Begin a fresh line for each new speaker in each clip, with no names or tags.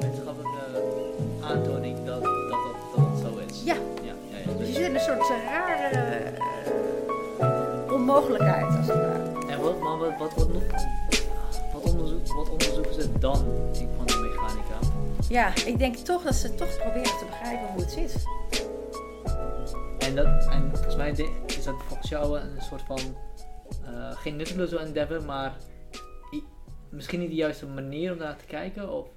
wetenschappelijke aantoning dat dat, dat, dat het zo is.
Ja.
ja, ja, ja.
Dus
Dus-
je zit in een soort eh, rare eh, onmogelijkheid, als het ware.
En wat, maar wat, wat, wat, wat, onderzoek, wat onderzoeken ze dan in kwantummechanica?
Ja, ik denk toch dat ze toch proberen te begrijpen hoe het zit.
En, dat, en volgens mij de- is dat volgens jou een soort van, eh, geen nutteloze endeavor, maar misschien niet de juiste manier om daar te kijken? Of,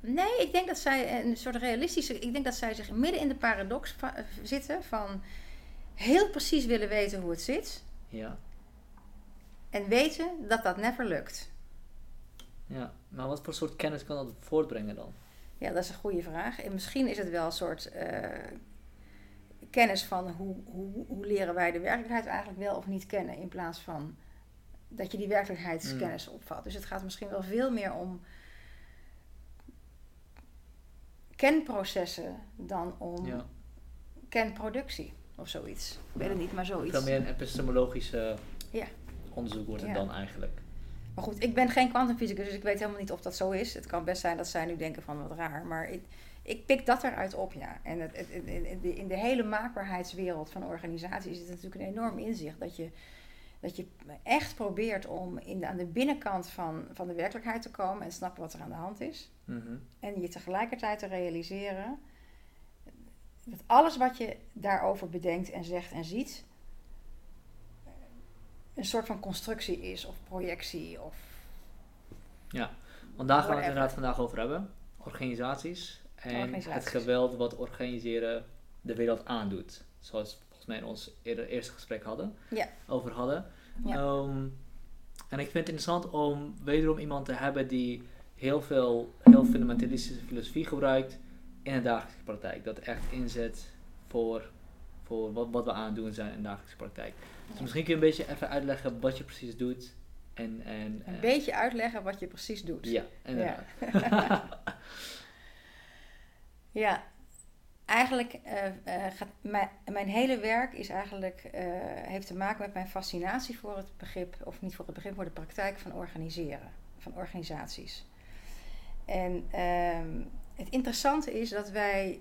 Nee, ik denk dat zij een soort realistische. Ik denk dat zij zich midden in de paradox eh, zitten van heel precies willen weten hoe het zit.
ja,
En weten dat dat never lukt.
ja, maar wat voor soort kennis kan dat voortbrengen dan?
Ja, dat is een goede vraag. En misschien is het wel een soort eh, kennis van hoe, hoe, hoe leren wij de werkelijkheid eigenlijk wel of niet kennen. In plaats van dat je die werkelijkheidskennis opvat. Dus het gaat misschien wel veel meer om kenprocessen dan om
Ja.
kenproductie of zoiets. Ik weet het niet, maar zoiets.
Veel meer een epistemologische
Ja.
onderzoek wordt het
Ja.
dan eigenlijk.
Maar goed, ik ben geen kwantumfysicus, dus ik weet helemaal niet of dat zo is. Het kan best zijn dat zij nu denken van wat raar. Maar ik, ik pik dat eruit op, ja. En het, in de, in de hele maakbaarheidswereld van organisaties is het natuurlijk een enorm inzicht. Dat je, dat je echt probeert om in de, aan de binnenkant van, van de werkelijkheid te komen en snappen wat er aan de hand is.
Mhm.
En je tegelijkertijd te realiseren dat alles wat je daarover bedenkt en zegt en ziet, een soort van constructie is of projectie of
Ja, want daar gaan we het inderdaad vandaag over hebben. Organisaties en
Organisaties.
het geweld wat organiseren de wereld aandoet. Zoals we volgens mij in ons eerder, eerste gesprek hadden,
Ja.
over hadden.
Ja.
Ehm, en ik vind het interessant om wederom iemand te hebben die heel veel heel fundamentalistische filosofie gebruikt in de dagelijkse praktijk. Dat echt inzet voor, voor wat, wat we aan het doen zijn in de dagelijkse praktijk. Dus
Ja.
misschien kun je een beetje even uitleggen wat je precies doet. En, en,
Een beetje uitleggen wat je precies doet.
Ja, inderdaad.
Ja. Eigenlijk eh, eh, gaat mijn, mijn hele werk is eigenlijk, eh, heeft te maken met mijn fascinatie voor het begrip, of niet voor het begrip, de praktijk van organiseren, van organisaties. En ehm, het interessante is dat wij,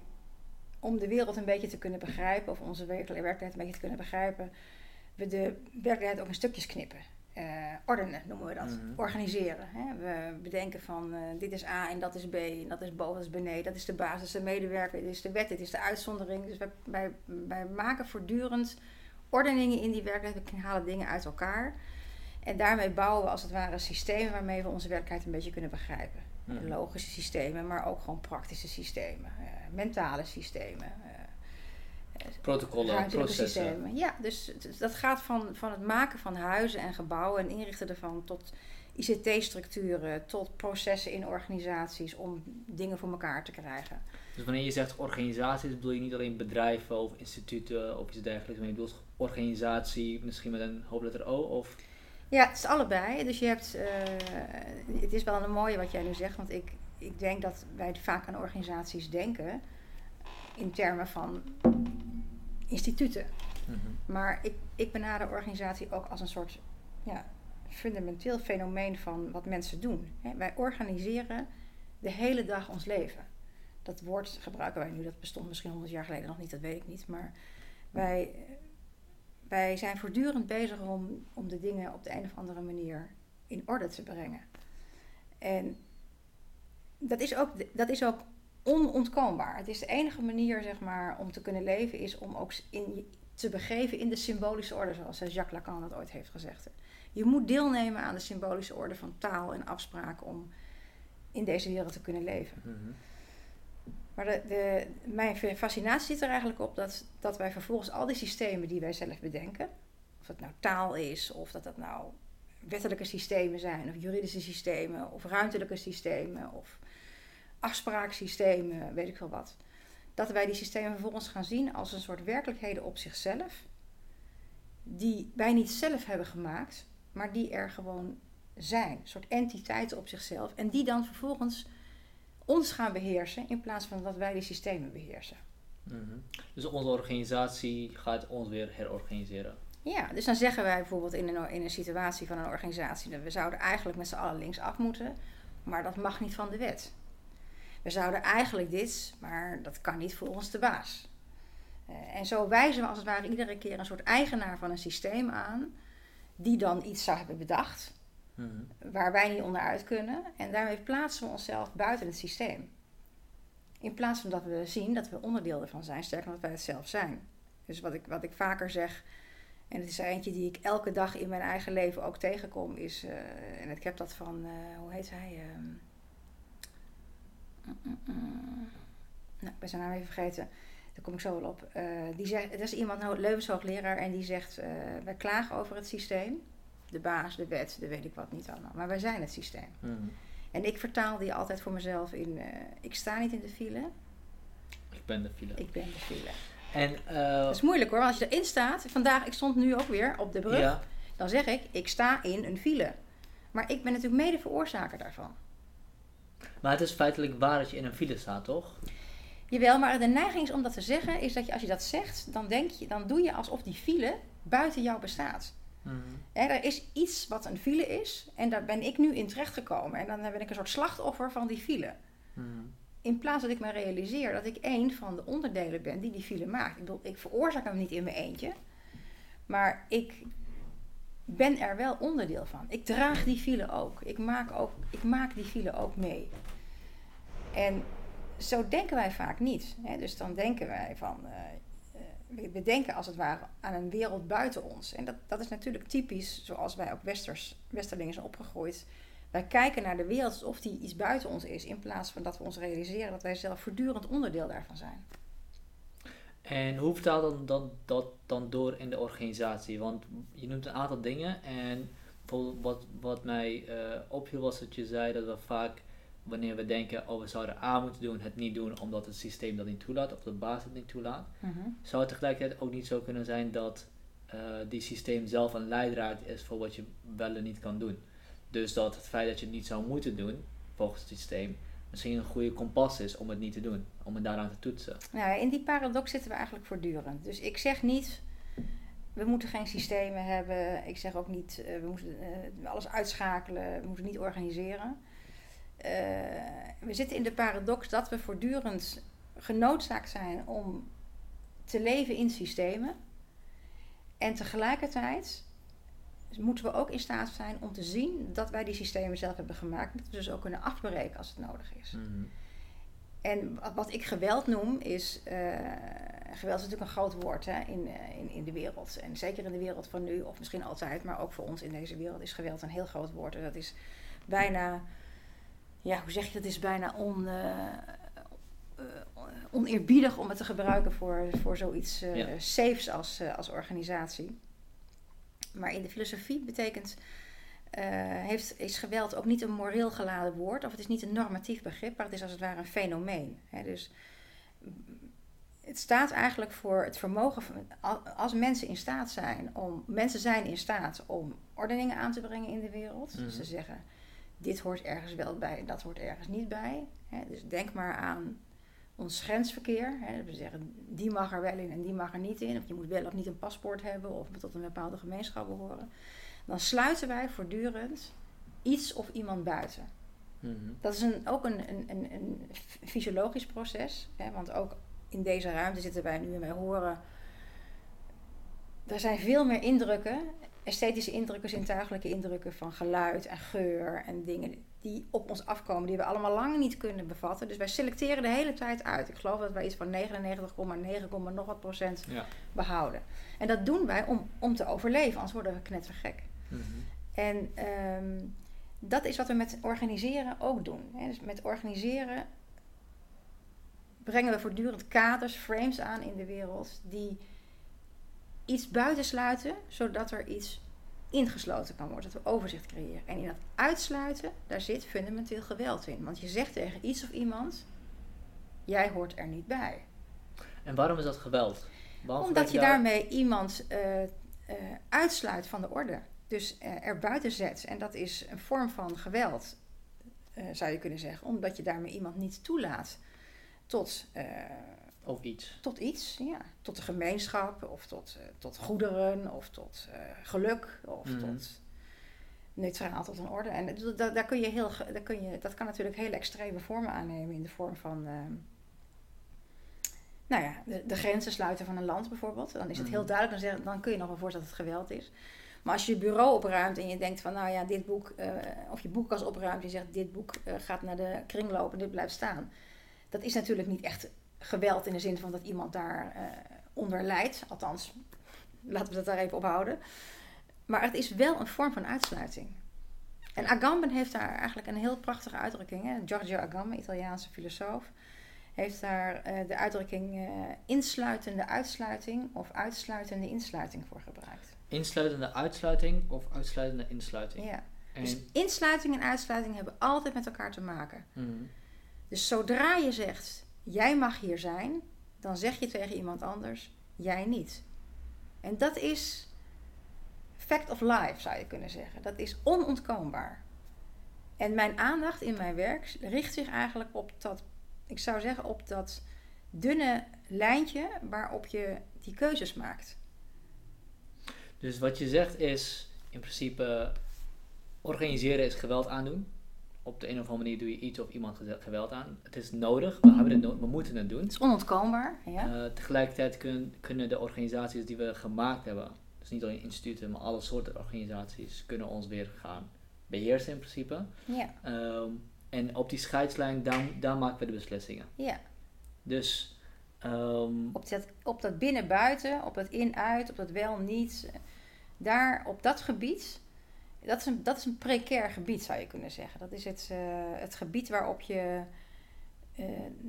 om de wereld een beetje te kunnen begrijpen, of onze werkelijkheid een beetje te kunnen begrijpen, we de werkelijkheid ook in stukjes knippen. Eh, ordenen noemen we dat.
Mhm.
Organiseren. Hè? We bedenken van eh, dit is A en dat is B en dat is boven, dat is beneden. Dat is de basis, de medewerker, dit is de wet, dit is de uitzondering. Dus wij, wij, wij maken voortdurend ordeningen in die werkelijkheid. We halen dingen uit elkaar. En daarmee bouwen we als het ware systemen waarmee we onze werkelijkheid een beetje kunnen begrijpen.
Mhm.
Logische systemen, maar ook gewoon praktische systemen. eh, mentale systemen.
Protocollen,
ruimtelijke
processen.
systemen. Ja, dus dat gaat van, van het maken van huizen en gebouwen en inrichten ervan tot ICT-structuren, tot processen in organisaties om dingen voor elkaar te krijgen.
Dus wanneer je zegt organisaties, bedoel je niet alleen bedrijven of instituten of iets dergelijks, maar je bedoelt organisatie misschien met een hoofdletter O of...
Ja, het is allebei. Dus je hebt, eh, het is wel een mooie wat jij nu zegt, want ik, ik denk dat wij vaak aan organisaties denken in termen van instituten. Maar ik, ik benader organisatie ook als een soort ja, fundamenteel fenomeen van wat mensen doen. Wij organiseren de hele dag ons leven. Dat woord gebruiken wij nu, dat bestond misschien honderd jaar geleden nog niet, dat weet ik niet. Maar wij, wij zijn voortdurend bezig om, om de dingen op de een of andere manier in orde te brengen. En dat is ook, dat is ook onontkoombaar. Het is de enige manier, zeg maar, om te kunnen leven, is om ook in, te begeven in de symbolische orde, zoals Jacques Lacan dat ooit heeft gezegd. Je moet deelnemen aan de symbolische orde van taal en afspraak om in deze wereld te kunnen leven.
Mhm.
Maar de, de, mijn fascinatie zit er eigenlijk op dat, dat wij vervolgens al die systemen die wij zelf bedenken, of dat nou taal is, of dat dat nou wettelijke systemen zijn, of juridische systemen, of ruimtelijke systemen, of afspraaksystemen, weet ik veel wat. Dat wij die systemen vervolgens gaan zien als een soort werkelijkheden op zichzelf, die wij niet zelf hebben gemaakt, maar die er gewoon zijn. Een soort entiteiten op zichzelf. En die dan vervolgens ons gaan beheersen in plaats van dat wij die systemen beheersen.
Mhm. Dus onze organisatie gaat ons weer herorganiseren.
Ja, dus dan zeggen wij bijvoorbeeld in een, in een situatie van een organisatie dat we zouden eigenlijk met z'n allen linksaf moeten. maar dat mag niet van de wet. We zouden eigenlijk dit, maar dat kan niet volgens de baas. Eh, en zo wijzen we als het ware iedere keer een soort eigenaar van een systeem aan, die dan iets zou hebben bedacht,
Mhm.
waar wij niet onderuit kunnen. En daarmee plaatsen we onszelf buiten het systeem. In plaats van dat we zien dat we onderdeel ervan zijn, sterker dat wij het zelf zijn. Dus wat ik, wat ik vaker zeg, en het is er eentje die ik elke dag in mijn eigen leven ook tegenkom, is, eh, en ik heb dat van, eh, hoe heet hij? Ehm. Nou, ik ben zijn naam even vergeten. Daar kom ik zo wel op. Eh, die zegt, er is iemand, nou, levenshoogleraar, en die zegt: eh, Wij klagen over het systeem. De baas, de wet, de weet ik wat niet allemaal. Maar wij zijn het systeem.
Mhm.
En ik vertaal die altijd voor mezelf in: eh, Ik sta niet in de file,
Ik ben de file.
ik ben de file.
En,
Dat is moeilijk hoor, want als je erin staat. Vandaag, ik stond nu ook weer op de brug.
ja,
Dan zeg ik: Ik sta in een file. Maar ik ben natuurlijk mede veroorzaker daarvan.
Maar het is feitelijk waar dat je in een file staat, toch?
Jawel, maar de neiging is om dat te zeggen, is dat je als je dat zegt, dan, denk je, dan doe je alsof die file buiten jou bestaat.
Mhm.
Er is iets wat een file is en daar ben ik nu in terechtgekomen. En dan ben ik een soort slachtoffer van die file.
Mhm.
In plaats dat ik me realiseer dat ik één van de onderdelen ben die die file maakt. Ik bedoel, ik veroorzaak hem niet in mijn eentje. Maar ik ben er wel onderdeel van. Ik draag die file ook. Ik maak, ook, ik maak die file ook mee. En zo denken wij vaak niet. Hè? Dus dan denken wij van... eh, we denken als het ware aan een wereld buiten ons. En dat, dat is natuurlijk typisch zoals wij ook westers, westerlingen zijn opgegroeid. Wij kijken naar de wereld alsof die iets buiten ons is. In plaats van dat we ons realiseren dat wij zelf voortdurend onderdeel daarvan zijn.
En hoe vertaalt dan, dan, dat dan door in de organisatie? Want je noemt een aantal dingen en bijvoorbeeld wat, wat mij eh, opviel was dat je zei dat we vaak wanneer we denken, oh we zouden A moeten doen, het niet doen omdat het systeem dat niet toelaat of de baas het niet toelaat. Zou het tegelijkertijd ook niet zo kunnen zijn dat eh, die systeem zelf een leidraad is voor wat je wel en niet kan doen? Dus dat het feit dat je het niet zou moeten doen, volgens het systeem, misschien een goede kompas is om het niet te doen, om het daaraan te toetsen.
Nou, in die paradox zitten we eigenlijk voortdurend. Dus ik zeg niet, we moeten geen systemen hebben. Ik zeg ook niet, eh, we moeten eh, alles uitschakelen, we moeten niet organiseren. Eh, we zitten in de paradox dat we voortdurend genoodzaakt zijn om te leven in systemen. En tegelijkertijd moeten we ook in staat zijn om te zien dat wij die systemen zelf hebben gemaakt. Dat we dus ook kunnen afbreken als het nodig is.
Mhm.
En wat- wat ik geweld noem is. eh, geweld is natuurlijk een groot woord hè, in, eh, in, in de wereld. En zeker in de wereld van nu, of misschien altijd, maar ook voor ons in deze wereld, is geweld een heel groot woord. En dat is bijna. Ja, hoe zeg je dat? is bijna on, eh, oneerbiedig om het te gebruiken voor, voor zoiets
Ja.
safes als, als organisatie. Maar in de filosofie betekent. eh, heeft, is geweld ook niet een moreel geladen woord, of het is niet een normatief begrip, maar het is als het ware een fenomeen. Hè? Dus het staat eigenlijk voor het vermogen van. Als mensen in staat zijn om. Mensen zijn in staat om ordeningen aan te brengen in de wereld.
Mhm.
Dus ze zeggen: dit hoort ergens wel bij, dat hoort ergens niet bij. Hè? Dus denk maar aan ons grensverkeer. Hè? We zeggen: die mag er wel in en die mag er niet in. Of je moet wel of niet een paspoort hebben of tot een bepaalde gemeenschap behoren. Dan sluiten wij voortdurend iets of iemand buiten.
Mhm.
Dat is een, ook een, een, een, fysiologisch proces. Hè? Want ook in deze ruimte zitten wij nu en wij horen. Er zijn veel meer indrukken, esthetische indrukken, zintuigelijke indrukken van geluid en geur en dingen die op ons afkomen, die we allemaal lang niet kunnen bevatten. Dus wij selecteren de hele tijd uit. Ik geloof dat wij iets van 99,9, nog wat procent
Ja.
behouden. En dat doen wij om, om te overleven, anders worden we knettergek.
Mhm.
En ehm, dat is wat we met organiseren ook doen. Hè. Dus met organiseren brengen we voortdurend kaders, frames aan in de wereld die iets buitensluiten, zodat er iets ingesloten kan worden, dat we overzicht creëren. En in dat uitsluiten, daar zit fundamenteel geweld in. Want je zegt tegen iets of iemand, jij hoort er niet bij.
En waarom is dat geweld? Waarom
Omdat je
daar-
daarmee iemand eh, eh, uitsluit van de orde. Dus eh, er buiten zet. En dat is een vorm van geweld, zou je kunnen zeggen. Omdat je daarmee iemand niet toelaat tot,
Of iets.
tot iets. Ja, tot de gemeenschap, of tot, eh, tot goederen, of tot eh, geluk. Of
Mhm.
tot, neutraal tot een orde. En dat, daar kun je heel, daar kun je, dat kan natuurlijk hele extreme vormen aannemen in de vorm van, ehm, nou ja, de, de grenzen sluiten van een land bijvoorbeeld. Dan is het heel
Mhm.
duidelijk, dan, zeg, dan kun je nog wel voorstellen dat het geweld is. Maar als je je bureau opruimt en je denkt van, nou ja, dit boek, eh, of je boekkast opruimt en je zegt, dit boek gaat naar de kringloop en dit blijft staan. Dat is natuurlijk niet echt geweld in de zin van dat iemand daar eh, onder lijdt. Althans, laten we dat daar even op houden. Maar het is wel een vorm van uitsluiting. En Agamben heeft daar eigenlijk een heel prachtige uitdrukking. Hè? Giorgio Agamben, Italiaanse filosoof, heeft daar eh, de uitdrukking eh, insluitende uitsluiting of uitsluitende insluiting voor gebruikt.
Insluitende uitsluiting of uitsluitende insluiting.
Ja.
En,
Dus insluiting en uitsluiting hebben altijd met elkaar te maken.
Mhm.
Dus zodra je zegt, jij mag hier zijn, dan zeg je tegen iemand anders, jij niet. En dat is fact of life, zou je kunnen zeggen. Dat is onontkoombaar. En mijn aandacht in mijn werk richt zich eigenlijk op dat, ik zou zeggen, op dat dunne lijntje waarop je die keuzes maakt.
Dus wat je zegt is, in principe, organiseren is geweld aandoen. Op de een of andere manier doe je iets of iemand geweld aan. Het is nodig, we, hebben het no- we moeten het doen.
Het is onontkoombaar. Ja?
Eh, tegelijkertijd kun- kunnen de organisaties die we gemaakt hebben, dus niet alleen instituten, maar alle soorten organisaties, kunnen ons weer gaan beheersen in principe.
ja,
Ehm, en op die scheidslijn, daar, daar maken we de beslissingen.
ja.
Dus, ehm,
Op dat, op dat binnen-buiten, op dat in-uit, op dat wel-niet. Daar, op dat gebied, dat is, een, dat is een precair gebied zou je kunnen zeggen. Dat is het, eh, het gebied waarop je, eh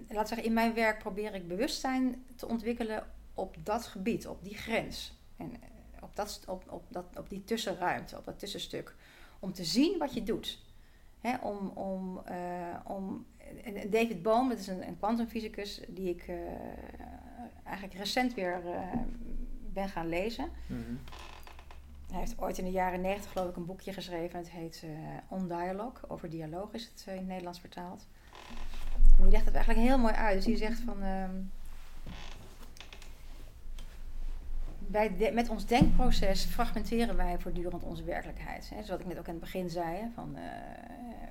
laat zeggen, in mijn werk probeer ik bewustzijn te ontwikkelen op dat gebied, op die grens. En eh, op, dat, op, op, dat, op die tussenruimte, op dat tussenstuk. Om te zien wat je doet. Om, om, om, David Bohm, dat is een, kwantumfysicus die ik eigenlijk recent weer ben gaan lezen.
mhm.
Hij heeft ooit in de jaren negentig geloof ik een boekje geschreven. Het heet eh, On Dialogue. Over dialoog is het eh, in het Nederlands vertaald. En die legt het eigenlijk heel mooi uit. Dus die zegt van... ehm, met ons denkproces fragmenteren wij voortdurend onze werkelijkheid. Hè. Zoals ik net ook in het begin zei. Van, eh,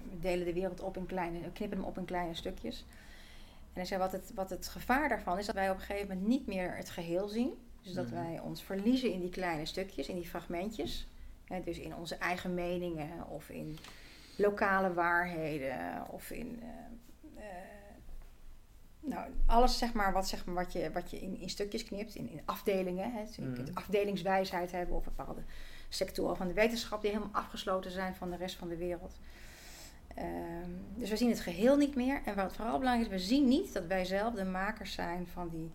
we delen de wereld op in kleine, knippen hem op in kleine stukjes. En hij zei, wat het, wat het gevaar daarvan is dat wij op een gegeven moment niet meer het geheel zien. Dus dat
Mhm.
wij ons verliezen in die kleine stukjes, in die fragmentjes. Hè, dus in onze eigen meningen of in lokale waarheden of in eh, eh, nou, alles zeg maar wat, zeg maar, wat je, wat je in, in stukjes knipt, in, in afdelingen. Hè. Dus je
Mhm.
kunt afdelingswijsheid hebben of bepaalde sectoren van de wetenschap die helemaal afgesloten zijn van de rest van de wereld. Ehm, dus we zien het geheel niet meer. En wat vooral belangrijk is, we zien niet dat wij zelf de makers zijn van die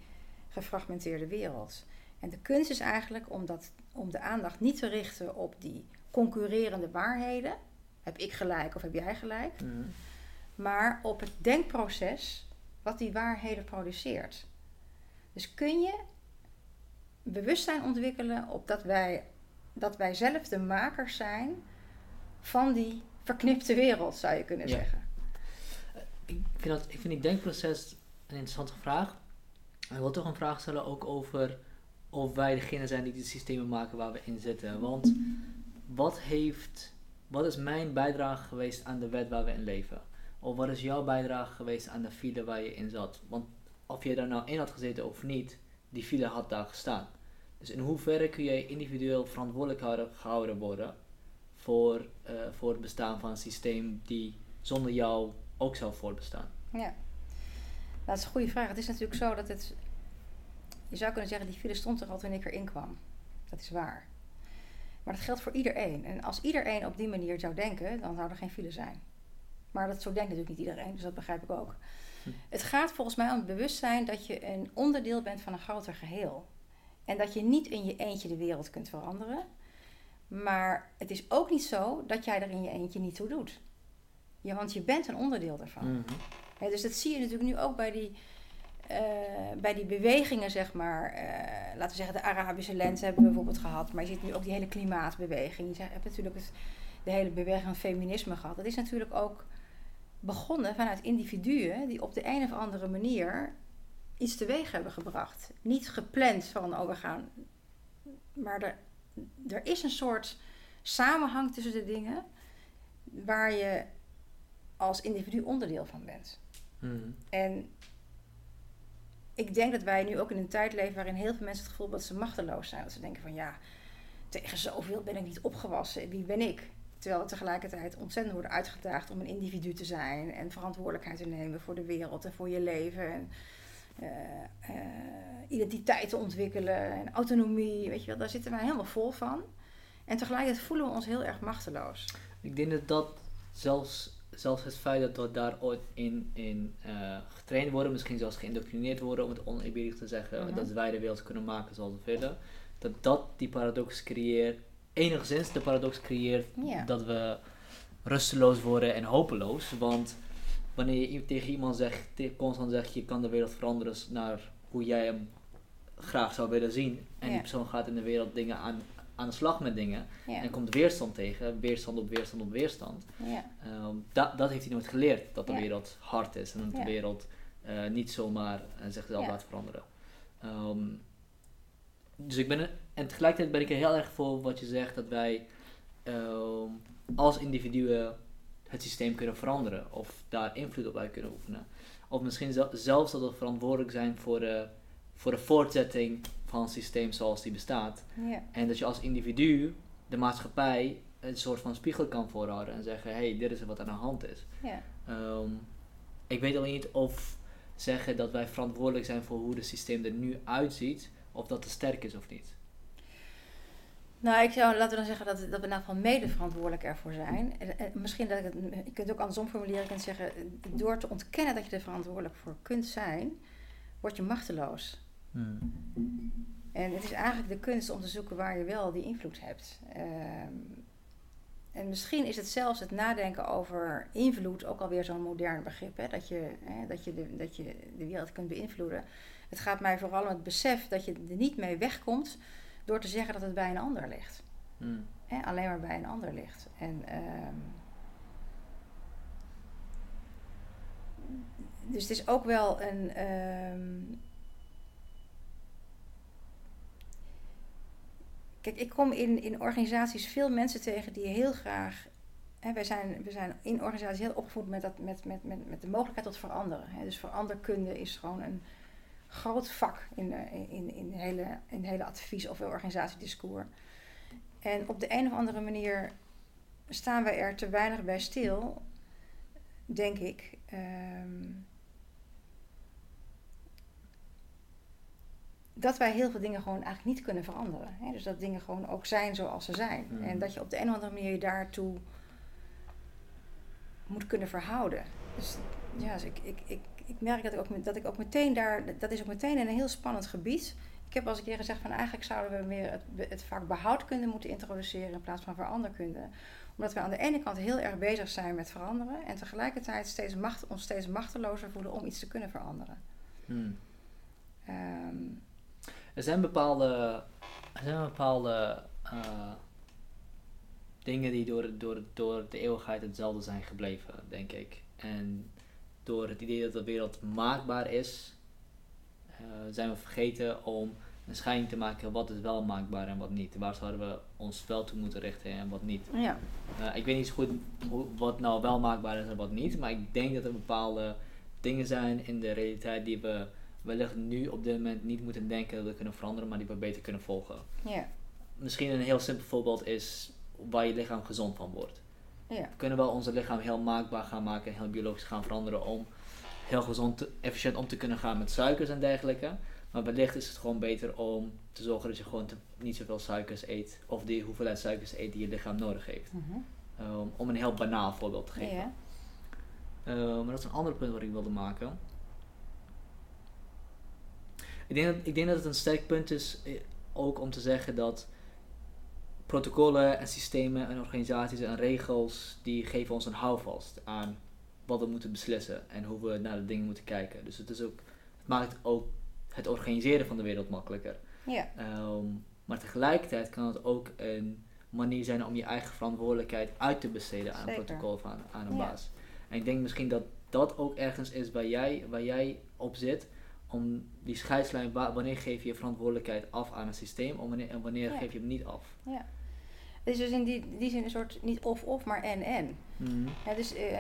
gefragmenteerde wereld. En de kunst is eigenlijk om, dat, om de aandacht niet te richten op die concurrerende waarheden. Heb ik gelijk of heb jij gelijk?
Mhm.
Maar op het denkproces wat die waarheden produceert. Dus kun je bewustzijn ontwikkelen op dat wij, dat wij zelf de makers zijn van die verknipte wereld, zou je kunnen
Ja.
zeggen.
ik, vind dat, ik vind die denkproces een interessante vraag. Ik wil toch een vraag stellen ook over of wij degene zijn die de systemen maken waar we in zitten. Want wat, heeft, wat is mijn bijdrage geweest aan de wet waar we in leven? Of wat is jouw bijdrage geweest aan de file waar je in zat? Want of je daar nou in had gezeten of niet, die file had daar gestaan. Dus in hoeverre kun jij individueel verantwoordelijk houden- gehouden worden voor, eh, voor het bestaan van een systeem die zonder jou ook zou voortbestaan?
Ja. Dat is een goede vraag. Het is natuurlijk zo dat het. Je zou kunnen zeggen, die file stond er al toen ik erin kwam. Dat is waar. Maar dat geldt voor iedereen. En als iedereen op die manier zou denken, dan zou er geen file zijn. Maar dat zo denkt natuurlijk niet iedereen, dus dat begrijp ik ook.
Hm.
Het gaat volgens mij om het bewustzijn dat je een onderdeel bent van een groter geheel. En dat je niet in je eentje de wereld kunt veranderen. Maar het is ook niet zo dat jij er in je eentje niet toe doet. Ja, want je bent een onderdeel daarvan.
Mhm.
Ja, dus dat zie je natuurlijk nu ook bij die, eh, bij die bewegingen, zeg maar. eh, laten we zeggen, de Arabische lente hebben we bijvoorbeeld gehad. Maar je ziet nu ook die hele klimaatbeweging. Je hebt natuurlijk het, de hele beweging van feminisme gehad. Dat is natuurlijk ook begonnen vanuit individuen die op de een of andere manier iets teweeg hebben gebracht. Niet gepland van, oh we gaan... Maar er, er is een soort samenhang tussen de dingen waar je als individu onderdeel van bent.
Hmm.
En ik denk dat wij nu ook in een tijd leven waarin heel veel mensen het gevoel hebben dat ze machteloos zijn. Dat ze denken van ja, tegen zoveel ben ik niet opgewassen. Wie ben ik? Terwijl we tegelijkertijd ontzettend worden uitgedaagd om een individu te zijn en verantwoordelijkheid te nemen voor de wereld en voor je leven. En, eh, eh, identiteit te ontwikkelen en autonomie, weet je wel, daar zitten wij helemaal vol van. En tegelijkertijd voelen we ons heel erg machteloos.
Ik denk dat dat zelfs, zelfs het feit dat we daar ooit in, in eh, getraind worden, misschien zelfs geïndoctrineerd worden, om het oneerbiedig te zeggen,
Mhm.
dat wij de wereld kunnen maken zoals we willen, dat dat die paradox creëert, enigszins de paradox creëert dat we rusteloos worden en hopeloos. Want wanneer je tegen iemand zegt, constant zegt je kan de wereld veranderen naar hoe jij hem graag zou willen zien. En die persoon gaat in de wereld dingen aan, aan de slag met dingen.
Ja.
En komt weerstand tegen, weerstand op weerstand op weerstand.
Ja.
Ehm, dat, dat heeft hij nooit geleerd, dat de
Ja.
wereld hard is en dat de wereld eh, niet zomaar uh, zichzelf
Ja.
laat veranderen. Ehm, dus ik ben er, en tegelijkertijd ben ik er heel erg voor wat je zegt, dat wij ehm, als individuen het systeem kunnen veranderen of daar invloed op uit kunnen oefenen. Of misschien zel- zelfs dat we verantwoordelijk zijn voor de, voor de voortzetting van een systeem zoals die bestaat.
Ja.
En dat je als individu de maatschappij een soort van spiegel kan voorhouden en zeggen: hé, hey, dit is wat aan de hand is.
Ja.
Ehm, ik weet alleen niet of zeggen dat wij verantwoordelijk zijn voor hoe het systeem er nu uitziet, of dat te sterk is of niet.
Nou, ik zou, laten we dan zeggen dat, dat we in ieder geval mede verantwoordelijk ervoor zijn. En, en misschien dat ik het, je kunt het ook andersom formuleren. Je kunt zeggen, door te ontkennen dat je er verantwoordelijk voor kunt zijn, word je machteloos. En het is eigenlijk de kunst om te zoeken waar je wel die invloed hebt. Ehm, en misschien is het zelfs het nadenken over invloed ook alweer zo'n modern begrip. Hè? Dat, je, hè, dat, je de, dat je de wereld kunt beïnvloeden. Het gaat mij vooral om het besef dat je er niet mee wegkomt door te zeggen dat het bij een ander ligt.
Hmm.
Hè? Alleen maar bij een ander ligt. En, ehm, dus het is ook wel een. ehm, Kijk, ik kom in, in organisaties veel mensen tegen die heel graag. Hè, wij, zijn, we zijn in organisaties heel opgevoed met, dat, met, met, met, met de mogelijkheid tot veranderen. Hè. Dus veranderkunde is gewoon een groot vak in, de- in, in, hele, in hele advies- of organisatiediscours. En op de een of andere manier staan wij er te weinig bij stil, denk ik. ehm, dat wij heel veel dingen gewoon eigenlijk niet kunnen veranderen. Hè? Dus dat dingen gewoon ook zijn zoals ze zijn.
Mhm.
En dat je op de een of andere manier je daartoe moet kunnen verhouden. Dus ja, dus ik, ik, ik, ik merk dat ik, ook, dat ik ook meteen daar... Dat is ook meteen een heel spannend gebied. Ik heb al eens een keer gezegd van eigenlijk zouden we meer het, het vak behoudkunde moeten introduceren in plaats van veranderkunde. Omdat we aan de ene kant heel erg bezig zijn met veranderen en tegelijkertijd steeds macht, ons steeds machtelozer voelen om iets te kunnen veranderen.
Hmm.
Ehm,
Er zijn bepaalde, er zijn bepaalde eh, dingen die door, door, door de eeuwigheid hetzelfde zijn gebleven, denk ik. En door het idee dat de wereld maakbaar is, eh, zijn we vergeten om een scheiding te maken wat is wel maakbaar en wat niet. Waar zouden we ons wel toe moeten richten en wat niet.
ja.
Eh, ik weet niet zo goed hoe, wat nou wel maakbaar is en wat niet, maar ik denk dat er bepaalde dingen zijn in de realiteit die we wellicht nu op dit moment niet moeten denken dat we kunnen veranderen, maar die we beter kunnen volgen.
Ja,
Misschien een heel simpel voorbeeld is waar je lichaam gezond van wordt.
ja,
We kunnen wel onze lichaam heel maakbaar gaan maken en heel biologisch gaan veranderen om heel gezond, efficiënt om te kunnen gaan met suikers en dergelijke. Maar wellicht is het gewoon beter om te zorgen dat je gewoon te- niet zoveel suikers eet of die hoeveelheid suikers eet die je lichaam nodig heeft.
Mhm.
Um, om een heel banaal voorbeeld te geven.
ja.
Uh, maar dat is een ander punt wat ik wilde maken. Ik denk, dat, ik denk dat het een sterk punt is eh, ook om te zeggen dat protocollen en systemen en organisaties en regels die geven ons een houvast aan wat we moeten beslissen en hoe we naar de dingen moeten kijken. Dus het, is ook, het maakt ook het organiseren van de wereld makkelijker.
Ja,
Ehm, maar tegelijkertijd kan het ook een manier zijn om je eigen verantwoordelijkheid uit te besteden aan
Zeker.
een protocol of aan, aan een
Ja.
baas. En ik denk misschien dat dat ook ergens is waar jij, waar jij op zit, om die scheidslijn, wa- wanneer geef je je verantwoordelijkheid af aan een systeem wanneer, en wanneer
Ja.
geef je hem niet af.
ja. Het is dus in die, die zin een soort niet of-of, maar en-en.
Mhm.
Ja, dus eh,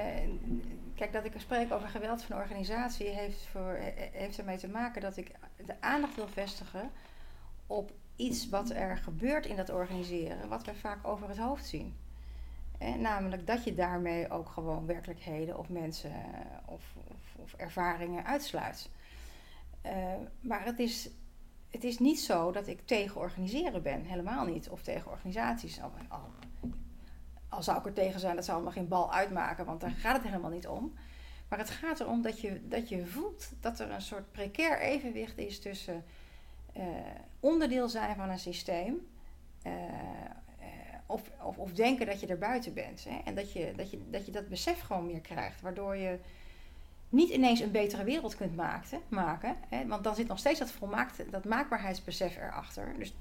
kijk, dat ik spreek over geweld van organisatie heeft, voor, eh, heeft ermee te maken dat ik de aandacht wil vestigen op iets wat er gebeurt in dat organiseren, wat we vaak over het hoofd zien. Eh, namelijk dat je daarmee ook gewoon werkelijkheden of mensen eh, of, of, of ervaringen uitsluit. Eh, maar het is, het is niet zo dat ik tegen organiseren ben, helemaal niet. Of tegen organisaties. Al, al, zou ik er tegen zijn, dat zou allemaal geen bal uitmaken, want daar gaat het helemaal niet om. Maar het gaat erom dat je, dat je voelt dat er een soort precair evenwicht is tussen eh, onderdeel zijn van een systeem. eh, of, of, of denken dat je er buiten bent. Hè? En dat je, dat, je, dat je dat besef gewoon meer krijgt. Waardoor je niet ineens een betere wereld kunt maken. maken hè? Want dan zit nog steeds dat volmaakte, dat maakbaarheidsbesef erachter. Dus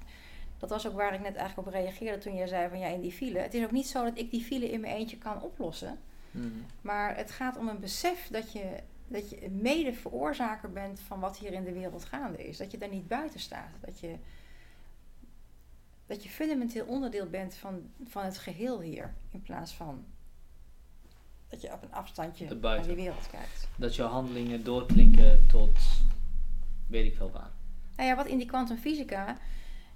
dat was ook waar ik net eigenlijk op reageerde toen jij zei van ja, in die file. Het is ook niet zo dat ik die file in mijn eentje kan oplossen.
Mhm.
Maar het gaat om een besef dat je, dat je mede veroorzaker bent van wat hier in de wereld gaande is. Dat je daar niet buiten staat. Dat je, dat je fundamenteel onderdeel bent van, van het geheel hier. In plaats van dat je op een afstandje naar die wereld kijkt.
Dat jouw handelingen doorklinken tot weet ik veel waar.
Nou ja, wat in die kwantumfysica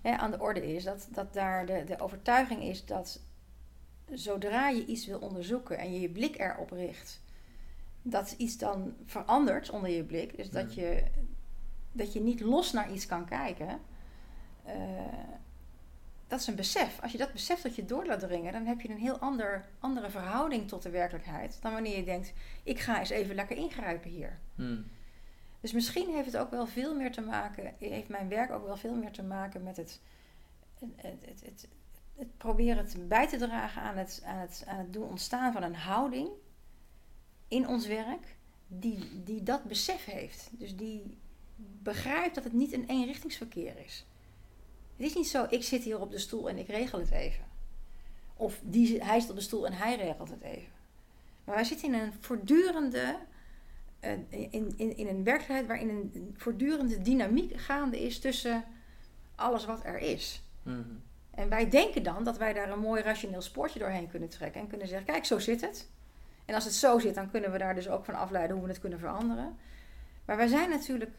hè, aan de orde is, dat, dat daar de, de overtuiging is dat zodra je iets wil onderzoeken en je je blik erop richt, dat iets dan verandert onder je blik. Dus dat,
Mhm.
je, dat je niet los naar iets kan kijken. eh, dat is een besef. Als je dat besef tot je door laat dringen, dan heb je een heel ander, andere verhouding tot de werkelijkheid dan wanneer je denkt: ik ga eens even lekker ingrijpen hier.
Mhm.
Dus misschien heeft het ook wel veel meer te maken, heeft mijn werk ook wel veel meer te maken met het, het, het, het, het proberen te bij te dragen aan het, aan, het, aan het doen ontstaan van een houding in ons werk die, die dat besef heeft. Dus die begrijpt dat het niet een eenrichtingsverkeer is. Het is niet zo, ik zit hier op de stoel en ik regel het even. Of die, hij zit op de stoel en hij regelt het even. Maar wij zitten in een voortdurende eh, in, in, in een werkelijkheid waarin een voortdurende dynamiek gaande is tussen alles wat er is.
Mhm.
En wij denken dan dat wij daar een mooi rationeel spoortje doorheen kunnen trekken en kunnen zeggen: kijk, zo zit het. En als het zo zit, dan kunnen we daar dus ook van afleiden hoe we het kunnen veranderen. Maar wij zijn natuurlijk,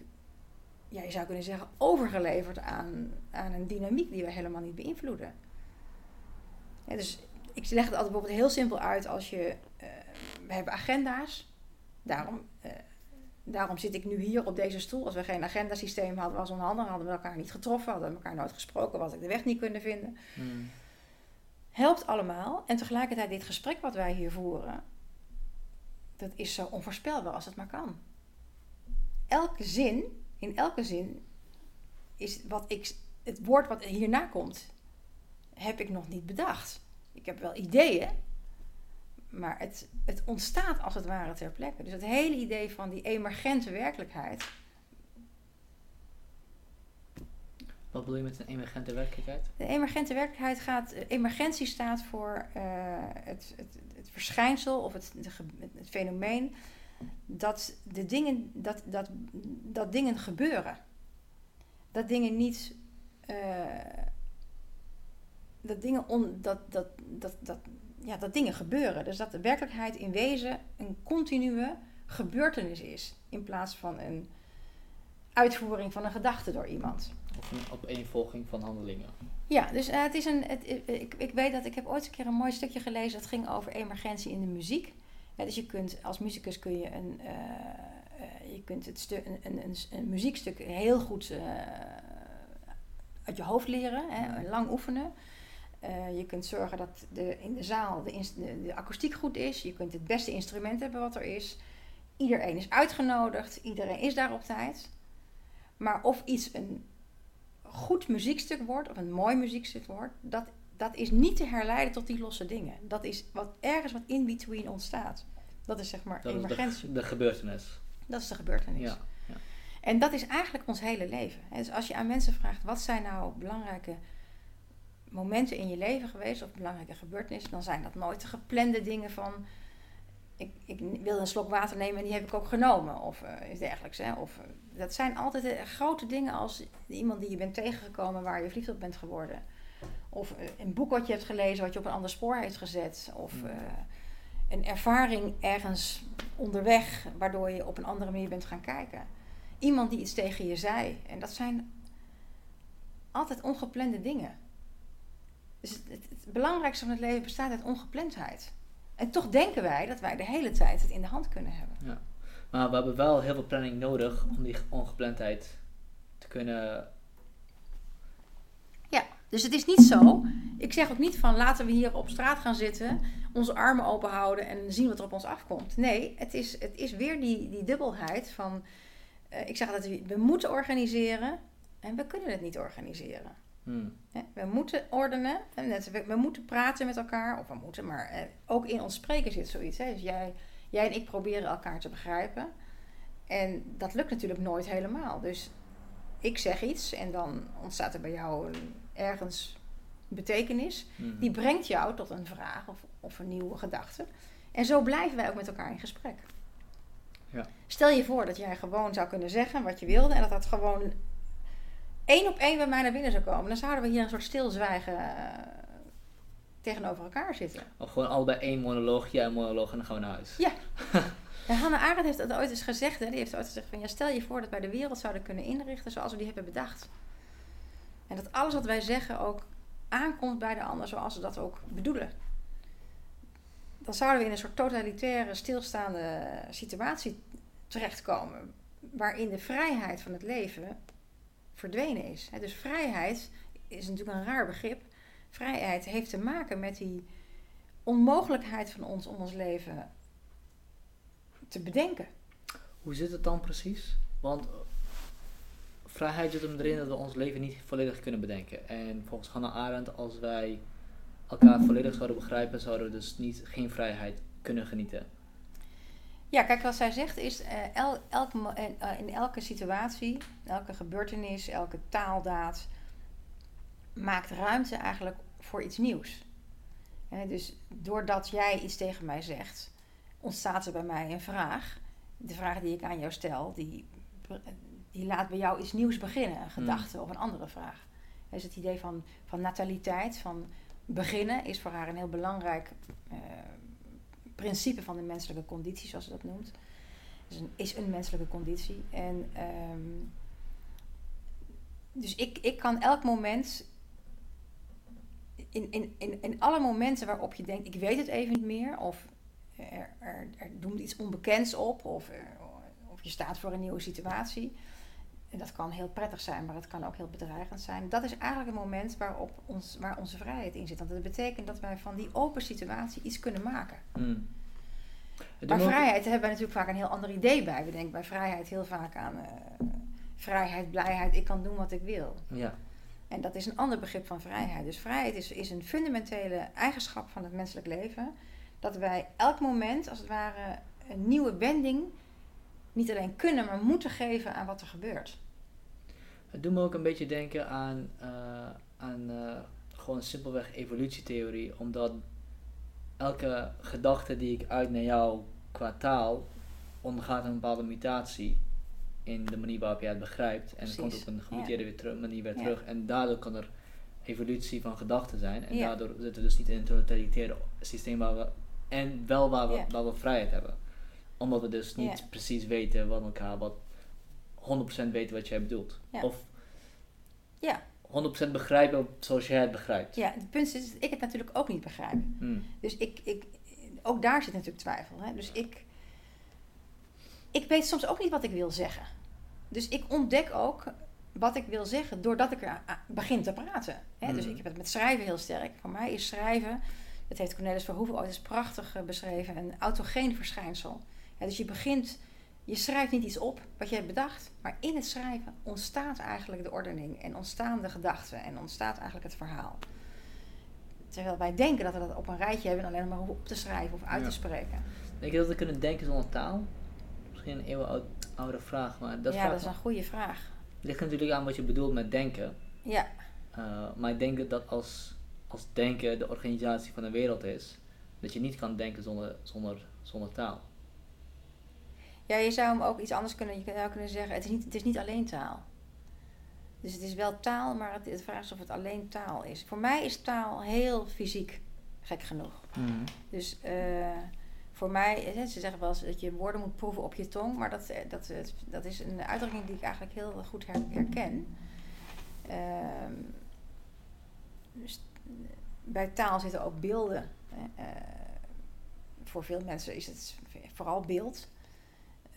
ja, je zou kunnen zeggen, overgeleverd aan, aan een dynamiek die we helemaal niet beïnvloeden. Ja, dus ik leg het altijd bijvoorbeeld heel simpel uit als je, eh, we hebben agenda's. Daarom, eh, daarom zit ik nu hier op deze stoel. Als we geen agendasysteem hadden, was onhandig, hadden we elkaar niet getroffen, hadden we elkaar nooit gesproken, had ik de weg niet kunnen vinden.
Mhm.
Helpt allemaal. En tegelijkertijd dit gesprek wat wij hier voeren, dat is zo onvoorspelbaar als het maar kan. Elke zin, in elke zin, is wat ik, het woord wat hierna komt, heb ik nog niet bedacht. Ik heb wel ideeën, maar het, het ontstaat als het ware ter plekke. Dus het hele idee van die emergente werkelijkheid,
Wat bedoel je met een emergente werkelijkheid?
De emergente werkelijkheid gaat, emergentie staat voor eh, het, het, het verschijnsel of het, het fenomeen dat, de dingen, dat, dat, dat dingen gebeuren. Dat dingen niet. eh, dat dingen, on, dat, dat, dat, dat, ja, dat dingen gebeuren. Dus dat de werkelijkheid in wezen een continue gebeurtenis is. In plaats van een uitvoering van een gedachte door iemand.
Of een opeenvolging van handelingen?
Ja, dus eh, het is een. Het, ik, ik weet dat ik heb ooit een keer een mooi stukje gelezen dat ging over emergentie in de muziek. Ja, dus je kunt als muzikus kun je een, eh, eh, je kunt het een, een, muziekstuk heel goed eh, uit je hoofd leren, hè, lang oefenen. Je kunt zorgen dat de, in de zaal de, de, de akoestiek goed is. Je kunt het beste instrument hebben wat er is. Iedereen is uitgenodigd. Iedereen is daar op tijd. Maar of iets een goed muziekstuk wordt, of een mooi muziekstuk wordt, dat, dat is niet te herleiden tot die losse dingen. Dat is wat, ergens wat in between ontstaat. Dat is zeg maar
Dat is
emergentie.
de, de gebeurtenis.
Dat is de gebeurtenis.
Ja.
En dat is eigenlijk ons hele leven. En Dus als je aan mensen vraagt, wat zijn nou belangrijke momenten in je leven geweest, of belangrijke gebeurtenissen, dan zijn dat nooit de geplande dingen van, ik, ik wil een slok water nemen en die heb ik ook genomen, of iets dergelijks. Hè? Of, eh, dat zijn altijd eh, grote dingen als iemand die je bent tegengekomen waar je verliefd op bent geworden. Of eh, een boek wat je hebt gelezen wat je op een ander spoor heeft gezet. Of
Mm.
eh, een ervaring ergens onderweg waardoor je op een andere manier bent gaan kijken. Iemand die iets tegen je zei. En dat zijn altijd ongeplande dingen. Dus het, het- het belangrijkste van het leven bestaat uit ongeplandheid. En toch denken wij dat wij de hele tijd het in de hand kunnen hebben.
Maar we hebben wel heel veel planning nodig om die ongeplandheid te kunnen.
Dus het is niet zo. Ik zeg ook niet van laten we hier op straat gaan zitten, onze armen open houden en zien wat er op ons afkomt. Nee, het is, het is weer die, die dubbelheid van. eh, ik zeg altijd, we- we moeten organiseren en we kunnen het niet organiseren.
Hmm.
We moeten ordenen, we, moeten praten met elkaar, of we moeten, maar eh, ook in ons spreken zit zoiets. Hè? Dus jij, jij en ik proberen elkaar te begrijpen. En dat lukt natuurlijk nooit helemaal. Dus ik zeg iets en dan ontstaat er bij jou een- ergens betekenis.
Hmm.
Die brengt jou tot een vraag of, of een nieuwe gedachte. En zo blijven wij ook met elkaar in gesprek.
Ja.
Stel je voor dat jij gewoon zou kunnen zeggen wat je wilde en dat dat gewoon één op één bij mij naar binnen zou komen. Dan zouden we hier een soort stilzwijgen eh, tegenover elkaar zitten.
Of gewoon allebei één monoloog, jij een monoloog en dan gaan we naar huis.
Ja. Ja, Hannah Arendt heeft dat ooit eens gezegd. Hè? Die heeft ooit gezegd van ja, stel je voor dat wij de wereld zouden kunnen inrichten zoals we die hebben bedacht. En dat alles wat wij zeggen ook aankomt bij de ander zoals ze dat ook bedoelen. Dan zouden we in een soort totalitaire, stilstaande situatie terechtkomen. Waarin de vrijheid van het leven verdwenen is. Dus vrijheid is natuurlijk een raar begrip. Vrijheid heeft te maken met die onmogelijkheid van ons om ons leven te bedenken.
Hoe zit het dan precies? Want vrijheid zit hem erin dat we ons leven niet volledig kunnen bedenken. En volgens Hannah Arendt, als wij elkaar volledig zouden begrijpen, zouden we dus niet, geen vrijheid kunnen genieten.
Ja, kijk, wat zij zegt is, eh, el, elk, eh, in elke situatie, elke gebeurtenis, elke taaldaad maakt ruimte eigenlijk voor iets nieuws. Dus doordat jij iets tegen mij zegt, ontstaat er bij mij een vraag. De vraag die ik aan jou stel, die, die laat bij jou iets nieuws beginnen, een gedachte of een andere vraag. Dus het idee van, van nataliteit, van beginnen, is voor haar een heel belangrijk eh, principe van de menselijke conditie, zoals ze dat noemt. Dus een, is een menselijke conditie. En ehm, dus ik, ik kan elk moment, in, in, in, in alle momenten waarop je denkt, ik weet het even niet meer, of er, er, er doemt iets onbekends op, of, er- of je staat voor een nieuwe situatie. En dat kan heel prettig zijn, maar het kan ook heel bedreigend zijn. Dat is eigenlijk een moment waarop ons, waar onze vrijheid in zit. Want dat betekent dat wij van die open situatie iets kunnen maken.
Hmm.
Maar vrijheid hebben wij natuurlijk vaak een heel ander idee bij. We denken bij vrijheid heel vaak aan eh, vrijheid, blijheid, ik kan doen wat ik wil.
Ja.
En dat is een ander begrip van vrijheid. Dus vrijheid is, is een fundamentele eigenschap van het menselijk leven. Dat wij elk moment, als het ware, een nieuwe wending niet alleen kunnen, maar moeten geven aan wat er gebeurt.
Het doet me ook een beetje denken aan, eh, aan eh, gewoon simpelweg evolutietheorie, omdat elke gedachte die ik uit naar jou qua taal ondergaat een bepaalde mutatie in de manier waarop jij het begrijpt. En het komt op een gemuteerde weer terug, manier weer
Ja.
terug. En daardoor kan er evolutie van gedachten zijn. En
Ja.
daardoor zitten we dus niet in een totalitaire systeem waar we, en wel waar we, waar we vrijheid hebben. Omdat we dus niet precies weten wat elkaar, wat 100% weten wat jij bedoelt.
Ja.
Of
Ja.
100% begrijpen zoals jij het begrijpt.
Ja, het punt is dat ik het natuurlijk ook niet begrijp.
Hmm.
Dus ik, ik, ook daar zit natuurlijk twijfel. Hè? Dus ik, ik weet soms ook niet wat ik wil zeggen. Dus ik ontdek ook wat ik wil zeggen doordat ik er begin te praten. Hè? Dus
Mhm.
ik heb het met schrijven heel sterk. Voor mij is schrijven, dat heeft Cornelis Verhoeven ooit eens prachtig eh, beschreven, een autogeen verschijnsel. Ja, dus je begint, je schrijft niet iets op wat je hebt bedacht, maar in het schrijven ontstaat eigenlijk de ordening en ontstaan de gedachten en ontstaat eigenlijk het verhaal. Terwijl wij denken dat we dat op een rijtje hebben en alleen maar hoeven op te schrijven of uit
Ja.
te spreken.
Denk je dat we kunnen denken zonder taal? Misschien een eeuwen oude vraag, maar dat,
ja, dat is een goede vraag.
ligt natuurlijk aan wat je bedoelt met denken.
Ja,
Uh, maar ik denk dat als, als denken de organisatie van de wereld is, dat je niet kan denken zonder, zonder, zonder taal.
Ja je zou hem ook iets anders kunnen, je zou kunnen zeggen, het is niet, het is niet alleen taal. Dus het is wel taal, maar het, het vraag is of het alleen taal is. Voor mij is taal heel fysiek, gek genoeg.
Mhm.
Dus eh, voor mij, eh, ze zeggen wel eens dat je woorden moet proeven op je tong, maar dat, eh, dat, dat, dat is een uitdrukking die ik eigenlijk heel goed her- herken. Ehm, dus bij taal zitten ook beelden. Eh, voor veel mensen is het vooral beeld.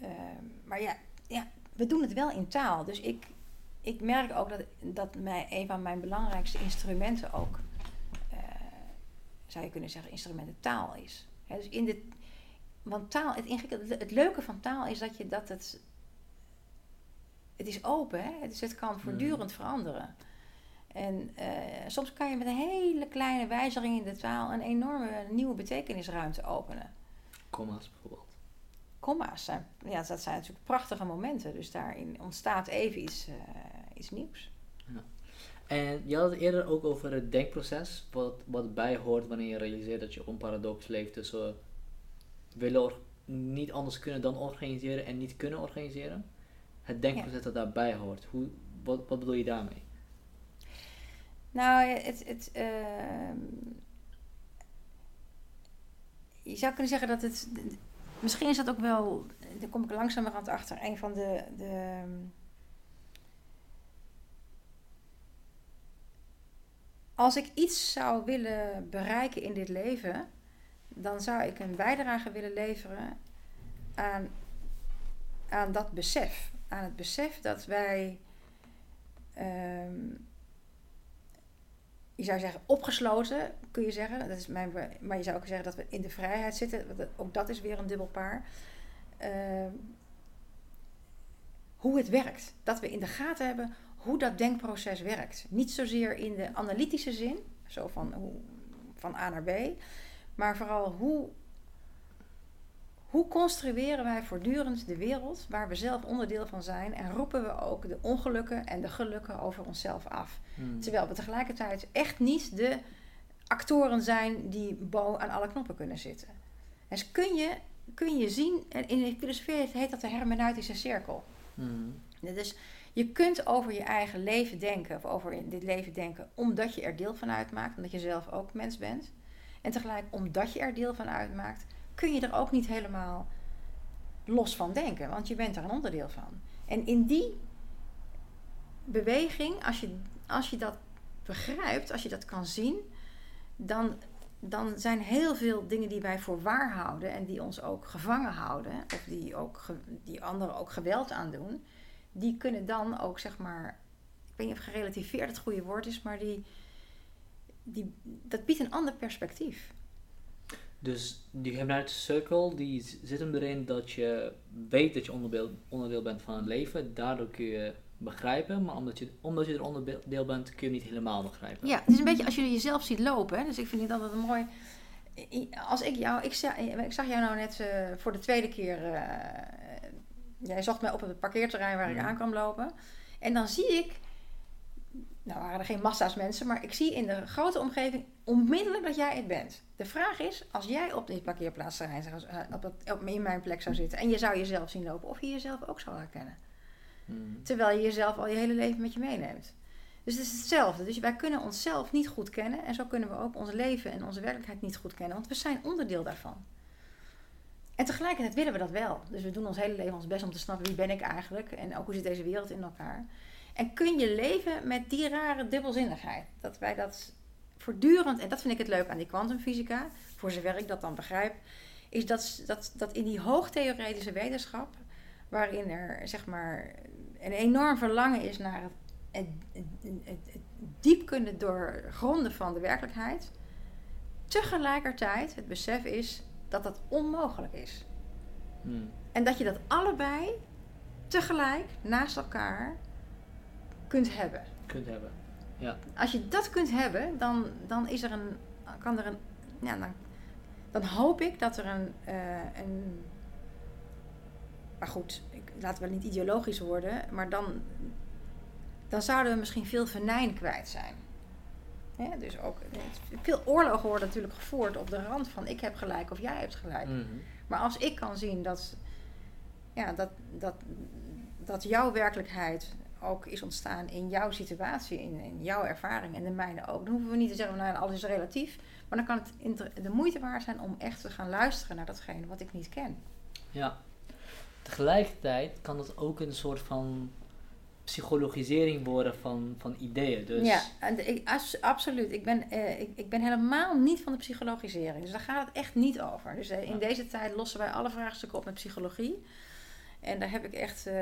Ehm, maar ja, ja, we doen het wel in taal. Dus ik, ik merk ook dat, dat mij, een van mijn belangrijkste instrumenten ook, eh, zou je kunnen zeggen, instrumenten taal is. Dus in de, want taal, het, ingewikkelde- het leuke van taal is dat je dat het. Het is open, hè? Dus het kan voortdurend veranderen. En eh, soms kan je met een hele kleine wijziging in de taal een enorme nieuwe betekenisruimte openen.
Comma's bijvoorbeeld.
Komma's zijn, ja, dat zijn natuurlijk prachtige momenten. Dus daarin ontstaat even iets, eh, iets nieuws.
En je had het eerder ook over het denkproces, wat, wat bij hoort wanneer je realiseert dat je een paradox leeft tussen willen niet anders kunnen dan organiseren en niet kunnen organiseren. Het denkproces dat daarbij hoort. Hoe, wat, wat bedoel je daarmee?
Nou, het, het, ehm, je zou kunnen zeggen dat het. Misschien is dat ook wel. Daar kom ik langzamerhand achter. Een van de. de als ik iets zou willen bereiken in dit leven, dan zou ik een bijdrage willen leveren aan, aan dat besef. Aan het besef dat wij. ehm, je zou zeggen opgesloten, kun je zeggen. Dat is mijn, maar je zou ook zeggen dat we in de vrijheid zitten. Ook dat is weer een dubbel paar. Ehm, hoe het werkt. Dat we in de gaten hebben hoe dat denkproces werkt. Niet zozeer in de analytische zin, zo van, hoe, van A naar B. Maar vooral hoe, hoe construeren wij voortdurend de wereld waar we zelf onderdeel van zijn. En roepen we ook de ongelukken en de gelukken over onszelf af.
Hmm.
Terwijl we tegelijkertijd echt niet de actoren zijn die bo aan alle knoppen kunnen zitten. Dus kun je, kun je zien, en in de filosofie heet dat de hermeneutische cirkel.
Hmm.
Dus je kunt over je eigen leven denken, of over dit leven denken, omdat je er deel van uitmaakt, omdat je zelf ook mens bent. En tegelijk, omdat je er deel van uitmaakt, kun je er ook niet helemaal los van denken, want je bent er een onderdeel van. En in die beweging, als je, als je dat begrijpt, als je dat kan zien, dan, dan zijn heel veel dingen die wij voor waar houden en die ons ook gevangen houden, of die, ook die anderen ook geweld aandoen, die kunnen dan ook zeg maar, ik weet niet of gerelativeerd het goede woord is, maar die, die, dat biedt een ander perspectief.
Dus die hermeneutische cirkel, die zit hem erin dat je weet dat je onderdeel, onderdeel bent van het leven. Daardoor kun je begrijpen, maar omdat je, omdat je er onderdeel bent, kun je niet helemaal begrijpen.
Ja, het is een beetje als je jezelf ziet lopen. Hè? Dus ik vind het altijd een mooi. Als ik jou, ik, za- ik zag jou nou net eh, voor de tweede keer. eh, jij zocht mij op op het parkeerterrein waar ik
Mhm.
aan kwam lopen. En dan zie ik. Nou waren er geen massa's mensen, maar ik zie in de grote omgeving onmiddellijk dat jij het bent. De vraag is, als jij op dit parkeerplaatsterrein zou- eh, op dat, op, in mijn plek zou zitten en je zou jezelf zien lopen, of je jezelf ook zou herkennen.
Hmm.
Terwijl je jezelf al je hele leven met je meeneemt. Dus het is hetzelfde. Dus wij kunnen onszelf niet goed kennen. En zo kunnen we ook ons leven en onze werkelijkheid niet goed kennen. Want we zijn onderdeel daarvan. En tegelijkertijd willen we dat wel. Dus we doen ons hele leven ons best om te snappen wie ben ik eigenlijk. En ook hoe zit deze wereld in elkaar. En kun je leven met die rare dubbelzinnigheid. Dat wij dat voortdurend, en dat vind ik het leuk aan die kwantumfysica. Voor zover ik dat dan begrijp. Is dat, dat, dat in die hoogtheoretische wetenschap. Waarin er zeg maar een enorm verlangen is naar het, het, het, diep kunnen doorgronden van de werkelijkheid. Tegelijkertijd het besef is dat dat onmogelijk is.
Hmm.
En dat je dat allebei tegelijk naast elkaar kunt hebben.
Kunt hebben. Ja.
Als je dat kunt hebben, dan, dan is er een. Kan er een ja, dan, dan hoop ik dat er een. eh, een maar goed, ik, laten we niet ideologisch worden, maar dan, dan zouden we misschien veel venijn kwijt zijn. Dus ook, veel oorlogen worden natuurlijk gevoerd op de rand van ik heb gelijk of jij hebt gelijk.
Mhm.
Maar als ik kan zien dat, ja, dat, dat, dat jouw werkelijkheid ook is ontstaan in jouw situatie, in, in jouw ervaring en de mijne ook. Dan hoeven we niet te zeggen, nou, alles is relatief. Maar dan kan het de moeite waard zijn om echt te gaan luisteren naar datgene wat ik niet ken.
Ja. Tegelijkertijd kan het ook een soort van psychologisering worden van, van ideeën. Dus
Ja, ik, as- absoluut. Ik ben, eh, ik, ik ben helemaal niet van de psychologisering. Dus daar gaat het echt niet over. Dus eh, in
Ja.
deze tijd lossen wij alle vraagstukken op met psychologie. En daar heb ik echt eh,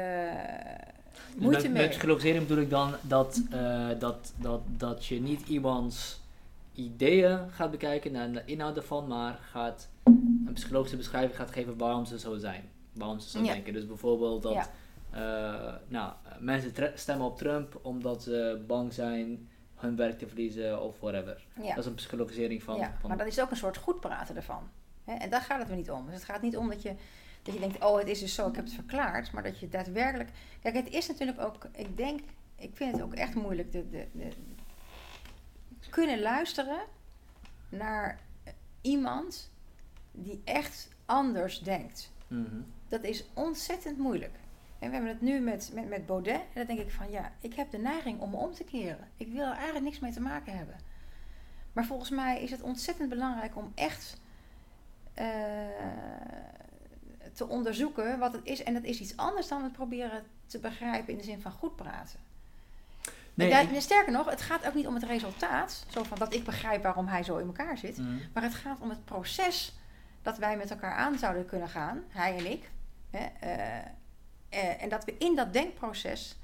Dus
moeite
met,
mee.
met psychologisering bedoel ik dan dat, eh, dat, dat, dat je niet iemands ideeën gaat bekijken naar de inhoud ervan, maar gaat een psychologische beschrijving gaat geven waarom ze zo zijn. Waarom ze zo
Ja.
denken. Dus bijvoorbeeld dat
Ja.
eh, nou, mensen stemmen op Trump omdat ze bang zijn hun werk te verliezen of whatever.
Ja.
Dat is een psychologisering van.
ja,
van
maar dat is ook een soort goed praten ervan. Hè? En daar gaat het me niet om. Dus het gaat niet om dat je, dat je denkt, oh het is dus zo, ik heb het verklaard. Maar dat je daadwerkelijk... Kijk, het is natuurlijk ook, ik denk, ik vind het ook echt moeilijk. De, de, de, kunnen luisteren naar iemand die echt anders denkt.
Mhm.
Dat is ontzettend moeilijk. En we hebben het nu met, met, met Baudet. En dan denk ik van ja, ik heb de neiging om me om te keren. Ik wil er eigenlijk niks mee te maken hebben. Maar volgens mij is het ontzettend belangrijk om echt eh, te onderzoeken wat het is. En dat is iets anders dan het proberen te begrijpen in de zin van goed praten.
Nee,
en daar- sterker nog, het gaat ook niet om het resultaat. Zo van dat ik begrijp waarom hij zo in elkaar zit.
Mhm.
Maar het gaat om het proces dat wij met elkaar aan zouden kunnen gaan, hij en ik. Hè, eh, eh, en dat we in dat denkproces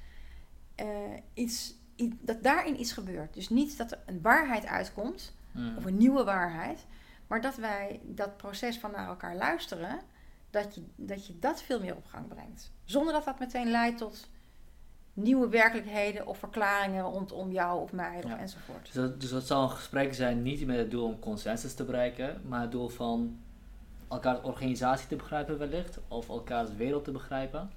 eh, iets, i- dat daarin iets gebeurt. Dus niet dat er een waarheid uitkomt,
Mhm.
of een nieuwe waarheid, maar dat wij dat proces van naar elkaar luisteren, dat je dat, je dat veel meer op gang brengt. Zonder dat dat meteen leidt tot nieuwe werkelijkheden of verklaringen rondom jou of mij
Ja.
enzovoort.
Dus dat, dus dat zal een gesprek zijn niet met het doel om consensus te bereiken, maar het doel van elkaars organisatie te begrijpen wellicht, of elkaars wereld te begrijpen.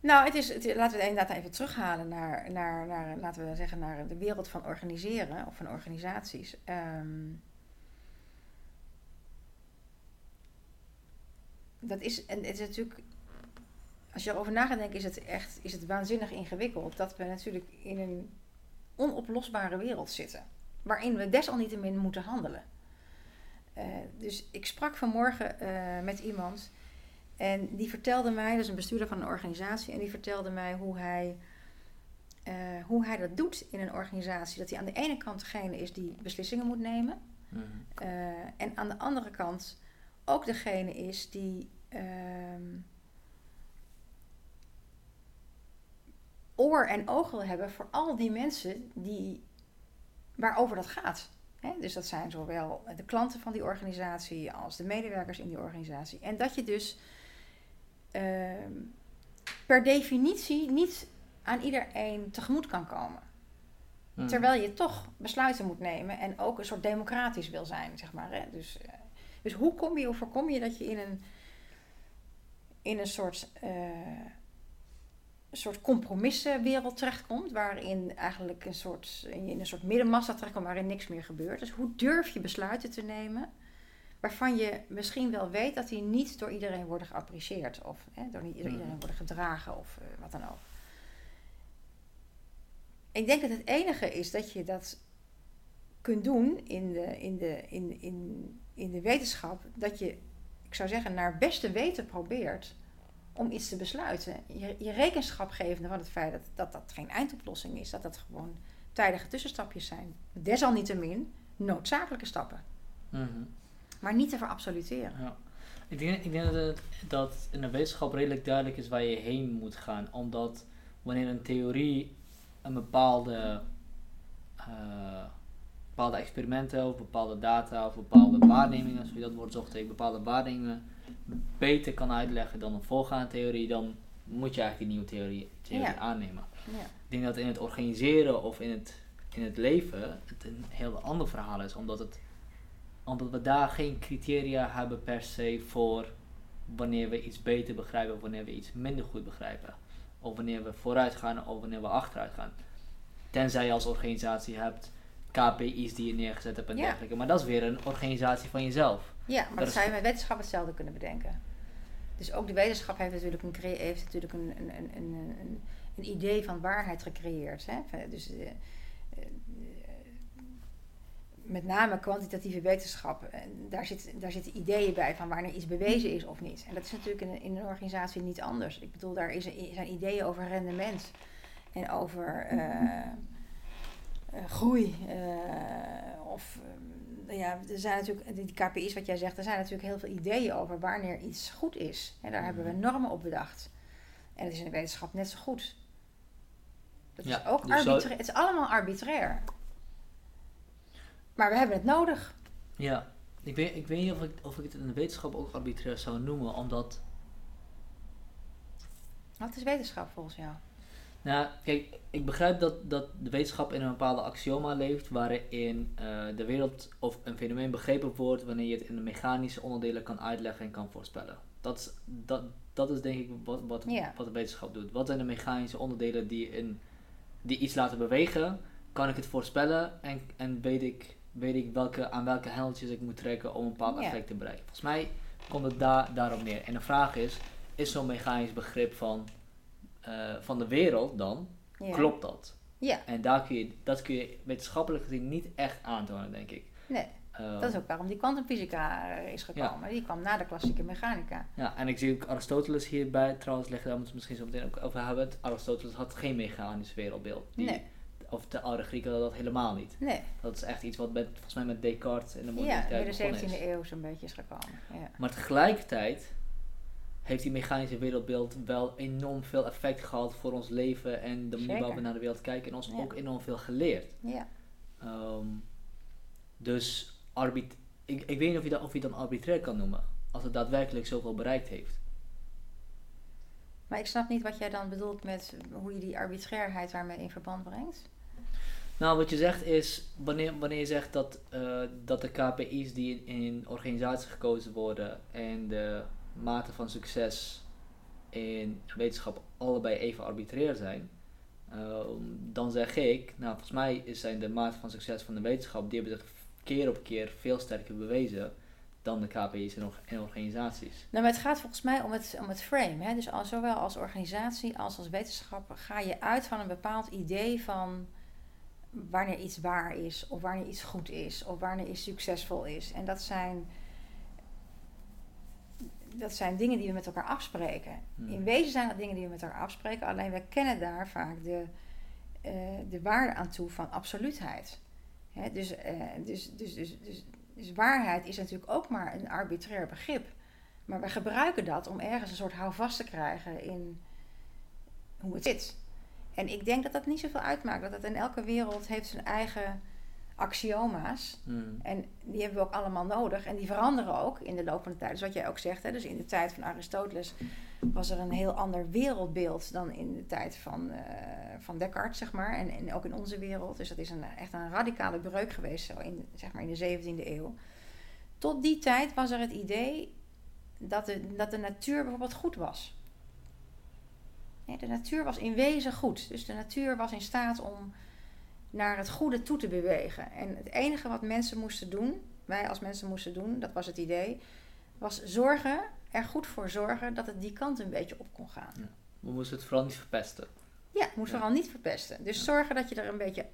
Nou, het is, het, laten we het inderdaad even terughalen naar, naar, naar, laten we zeggen, naar de wereld van organiseren of van organisaties. Ehm, dat is, en het is natuurlijk, als je erover na gaat denken, is het echt is het waanzinnig ingewikkeld dat we natuurlijk in een onoplosbare wereld zitten, waarin we desalniettemin moeten handelen. Eh, dus ik sprak vanmorgen eh, met iemand en die vertelde mij, dat is een bestuurder van een organisatie, en die vertelde mij hoe hij, eh, hoe hij dat doet in een organisatie. Dat hij aan de ene kant degene is die beslissingen moet nemen,
Mhm.
en aan de andere kant ook degene is die ehm, oor en oog wil hebben voor al die mensen die, waarover dat gaat. Dus dat zijn zowel de klanten van die organisatie als de medewerkers in die organisatie. En dat je dus ehm, per definitie niet aan iedereen tegemoet kan komen.
Mhm.
Terwijl je toch besluiten moet nemen en ook een soort democratisch wil zijn, zeg maar. Hè? Dus, eh, dus hoe kom je, hoe voorkom je dat je in een, in een soort, een soort compromissenwereld terechtkomt, waarin eigenlijk een soort, in een soort middenmassa terechtkomt waarin niks meer gebeurt. Dus hoe durf je besluiten te nemen waarvan je misschien wel weet dat die niet door iedereen worden geapprecieerd of hè, door, niet, door
Mhm.
iedereen worden gedragen of eh, wat dan ook. Ik denk dat het enige is dat je dat kunt doen in de, in de, in, in, in de wetenschap. Dat je, ik zou zeggen, naar beste weten probeert om iets te besluiten. Je, je rekenschap gevende van het feit dat, dat dat geen eindoplossing is. Dat dat gewoon tijdige tussenstapjes zijn. Desalniettemin noodzakelijke stappen.
Mhm.
Maar niet te verabsoluteren.
Ja. Ik denk, ik denk dat, dat in de wetenschap redelijk duidelijk is waar je heen moet gaan. Omdat wanneer een theorie een bepaalde, eh, bepaalde experimenten of bepaalde data of bepaalde waarnemingen, zoals je dat woord zocht, ik, bepaalde waarnemingen beter kan uitleggen dan een voorgaande theorie, dan moet je eigenlijk die nieuwe theorie, theorie
Ja.
aannemen.
Ja.
Ik denk dat in het organiseren of in het, in het leven het een heel ander verhaal is, omdat, het, omdat we daar geen criteria hebben per se voor wanneer we iets beter begrijpen of wanneer we iets minder goed begrijpen. Of wanneer we vooruit gaan of wanneer we achteruit gaan. Tenzij je als organisatie hebt KPI's die je neergezet hebt en
Ja.
dergelijke. Maar dat is weer een organisatie van jezelf.
Ja, maar
Dat
zou je met wetenschap hetzelfde kunnen bedenken. Dus ook de wetenschap heeft natuurlijk een, heeft natuurlijk een, een, een, een, een, idee van waarheid gecreëerd. Hè? Dus, eh, eh, met name kwantitatieve wetenschap, eh, daar, zit, daar zitten ideeën bij van wanneer iets bewezen is of niet. En dat is natuurlijk in een, in een organisatie niet anders. Ik bedoel, daar is, zijn ideeën over rendement en over groei. eh, of eh, ja, er zijn natuurlijk, die KPI's wat jij zegt, er zijn natuurlijk heel veel ideeën over wanneer iets goed is. En daar hebben we
Mhm.
normen op bedacht. En dat is in de wetenschap net zo goed. Dat
Ja,
is ook
dus zo-
arbitrair. Het is allemaal arbitrair. Maar we hebben het nodig.
Ja, ik weet, ik weet niet of ik, of ik het in de wetenschap ook arbitrair zou noemen, omdat
Wat is wetenschap volgens jou?
Nou, kijk, ik begrijp dat, dat de wetenschap in een bepaalde axioma leeft waarin eh, de wereld of een fenomeen begrepen wordt wanneer je het in de mechanische onderdelen kan uitleggen en kan voorspellen. Dat is, dat, dat is denk ik wat, wat, wat de wetenschap doet. Wat zijn de mechanische onderdelen die, in, die iets laten bewegen? Kan ik het voorspellen en, en weet, ik, weet ik welke, aan welke hendeltjes ik moet trekken om een bepaald effect te bereiken? Volgens mij komt het daar, daarop neer. En de vraag is, is zo'n mechanisch begrip van, eh, van de wereld dan,
Ja.
klopt dat?
Ja,
En daar kun je, dat kun je wetenschappelijk gezien niet echt aantonen, denk ik.
nee.
Ehm,
Dat is ook waarom die kwantumfysica is gekomen. Die kwam na de klassieke mechanica.
Ja, en ik zie ook Aristoteles hierbij trouwens liggen, daar moeten we misschien zo meteen ook over hebben. Aristoteles had geen mechanisch wereldbeeld. Die,
Nee.
Of de oude Grieken hadden dat helemaal niet.
Nee.
Dat is echt iets wat met, volgens mij met Descartes in de
Ja,
moderniteit
in de
begonnen
17e
is.
eeuw zo'n beetje is gekomen. Ja.
Maar tegelijkertijd heeft die mechanische wereldbeeld wel enorm veel effect gehad voor ons leven en de manier waarop we naar de wereld kijken en ons
Ja.
ook enorm veel geleerd.
ja.
Ehm, dus arbit ik, ik weet niet of je, dat, of je het dan arbitrair kan noemen. Als het daadwerkelijk zoveel bereikt heeft.
Maar ik snap niet wat jij dan bedoelt met hoe je die arbitrairheid daarmee in verband brengt.
Nou, wat je zegt is, wanneer, wanneer je zegt dat, eh, dat de KPI's die in, in organisaties gekozen worden en de mate van succes in wetenschap allebei even arbitrair zijn, ehm, dan zeg ik, nou volgens mij zijn de mate van succes van de wetenschap, die hebben zich keer op keer veel sterker bewezen dan de KPI's or- in organisaties.
Nou, maar het gaat volgens mij om het, om het frame. Hè? Dus zowel als organisatie als als wetenschapper ga je uit van een bepaald idee van wanneer iets waar is, of wanneer iets goed is, of wanneer iets succesvol is. En dat zijn, dat zijn dingen die we met elkaar afspreken.
Hmm.
In wezen zijn dat dingen die we met elkaar afspreken, alleen we kennen daar vaak de, eh, de waarde aan toe van absoluutheid. Hè, dus, eh, dus, dus, dus, dus, dus waarheid is natuurlijk ook maar een arbitrair begrip. Maar we gebruiken dat om ergens een soort houvast te krijgen in hoe het zit. En ik denk dat dat niet zoveel uitmaakt. Dat het in elke wereld heeft zijn eigen axioma's.
Hmm.
En die hebben we ook allemaal nodig. En die veranderen ook in de loop van de tijd. Dus wat jij ook zegt, hè, dus in de tijd van Aristoteles was er een heel ander wereldbeeld dan in de tijd van, eh, van Descartes, zeg maar. En, en ook in onze wereld. Dus dat is een, echt een radicale breuk geweest, zo in, zeg maar in de 17e eeuw. Tot die tijd was er het idee dat de, dat de natuur bijvoorbeeld goed was. Nee, de natuur was in wezen goed. Dus de natuur was in staat om naar het goede toe te bewegen. En het enige wat mensen moesten doen, wij als mensen moesten doen, dat was het idee, was zorgen, er goed voor zorgen dat het die kant een beetje op kon gaan.
We moesten het vooral niet verpesten.
Ja, moet
Ja.
vooral niet verpesten. Dus zorgen dat je er een beetje,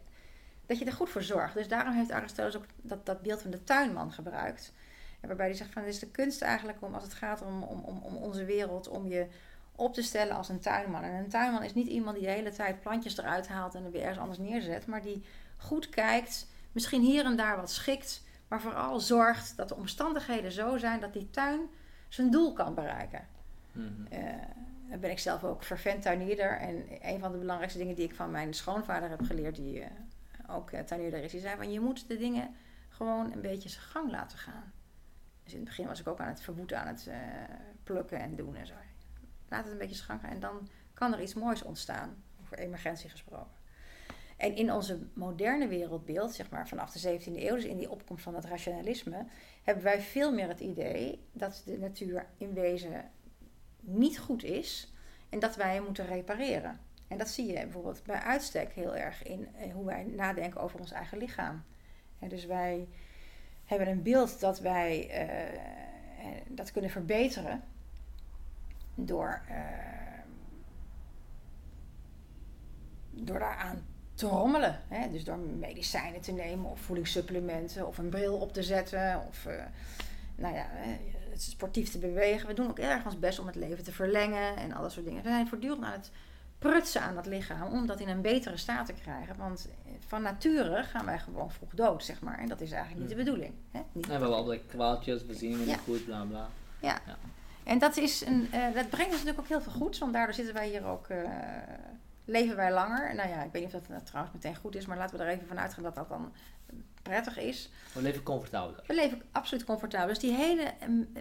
dat je er goed voor zorgt. Dus daarom heeft Aristoteles ook dat, dat beeld van de tuinman gebruikt. En waarbij hij zegt van, het is de kunst eigenlijk om, als het gaat om, om, om, om onze wereld, om je op te stellen als een tuinman. En een tuinman is niet iemand die de hele tijd plantjes eruit haalt en er weer ergens anders neerzet, maar die goed kijkt, misschien hier en daar wat schikt, maar vooral zorgt dat de omstandigheden zo zijn dat die tuin zijn doel kan bereiken. Dan ben ik zelf ook vervent tuinierder. En een van de belangrijkste dingen die ik van mijn schoonvader heb geleerd, die eh, ook eh, tuinierder is, die zei van je moet de dingen gewoon een beetje zijn gang laten gaan. Dus in het begin was ik ook aan het verwoeden, aan het plukken en doen en zo. Laat het een beetje gaan en dan kan er iets moois ontstaan, over emergentie gesproken. En in onze moderne wereldbeeld, zeg maar vanaf de 17e eeuw, dus in die opkomst van het rationalisme, hebben wij veel meer het idee dat de natuur in wezen niet goed is en dat wij hem moeten repareren. En dat zie je bijvoorbeeld bij uitstek heel erg in eh, hoe wij nadenken over ons eigen lichaam. Dus wij hebben een beeld dat wij eh, eh, dat kunnen verbeteren. Door, uh, door daaraan te rommelen. Hè? Dus door medicijnen te nemen of voedingssupplementen of een bril op te zetten of uh, nou ja, sportief te bewegen. We doen ook erg ons best om het leven te verlengen en al dat soort dingen. We zijn voortdurend aan het prutsen aan dat lichaam om dat in een betere staat te krijgen. Want van nature gaan wij gewoon vroeg dood, zeg maar. En dat is eigenlijk niet de bedoeling. Hè? Niet
ja, we hebben allerlei kwaaltjes, we zien het niet goed, bla bla.
Ja. ja. En dat, is een, uh, dat brengt ons natuurlijk ook heel veel goeds, want daardoor zitten wij hier ook, uh, leven wij langer. Nou ja, ik weet niet of dat uh, trouwens meteen goed is, maar laten we er even van uitgaan dat dat dan prettig is.
We leven comfortabeler.
We leven absoluut comfortabel. Dus die hele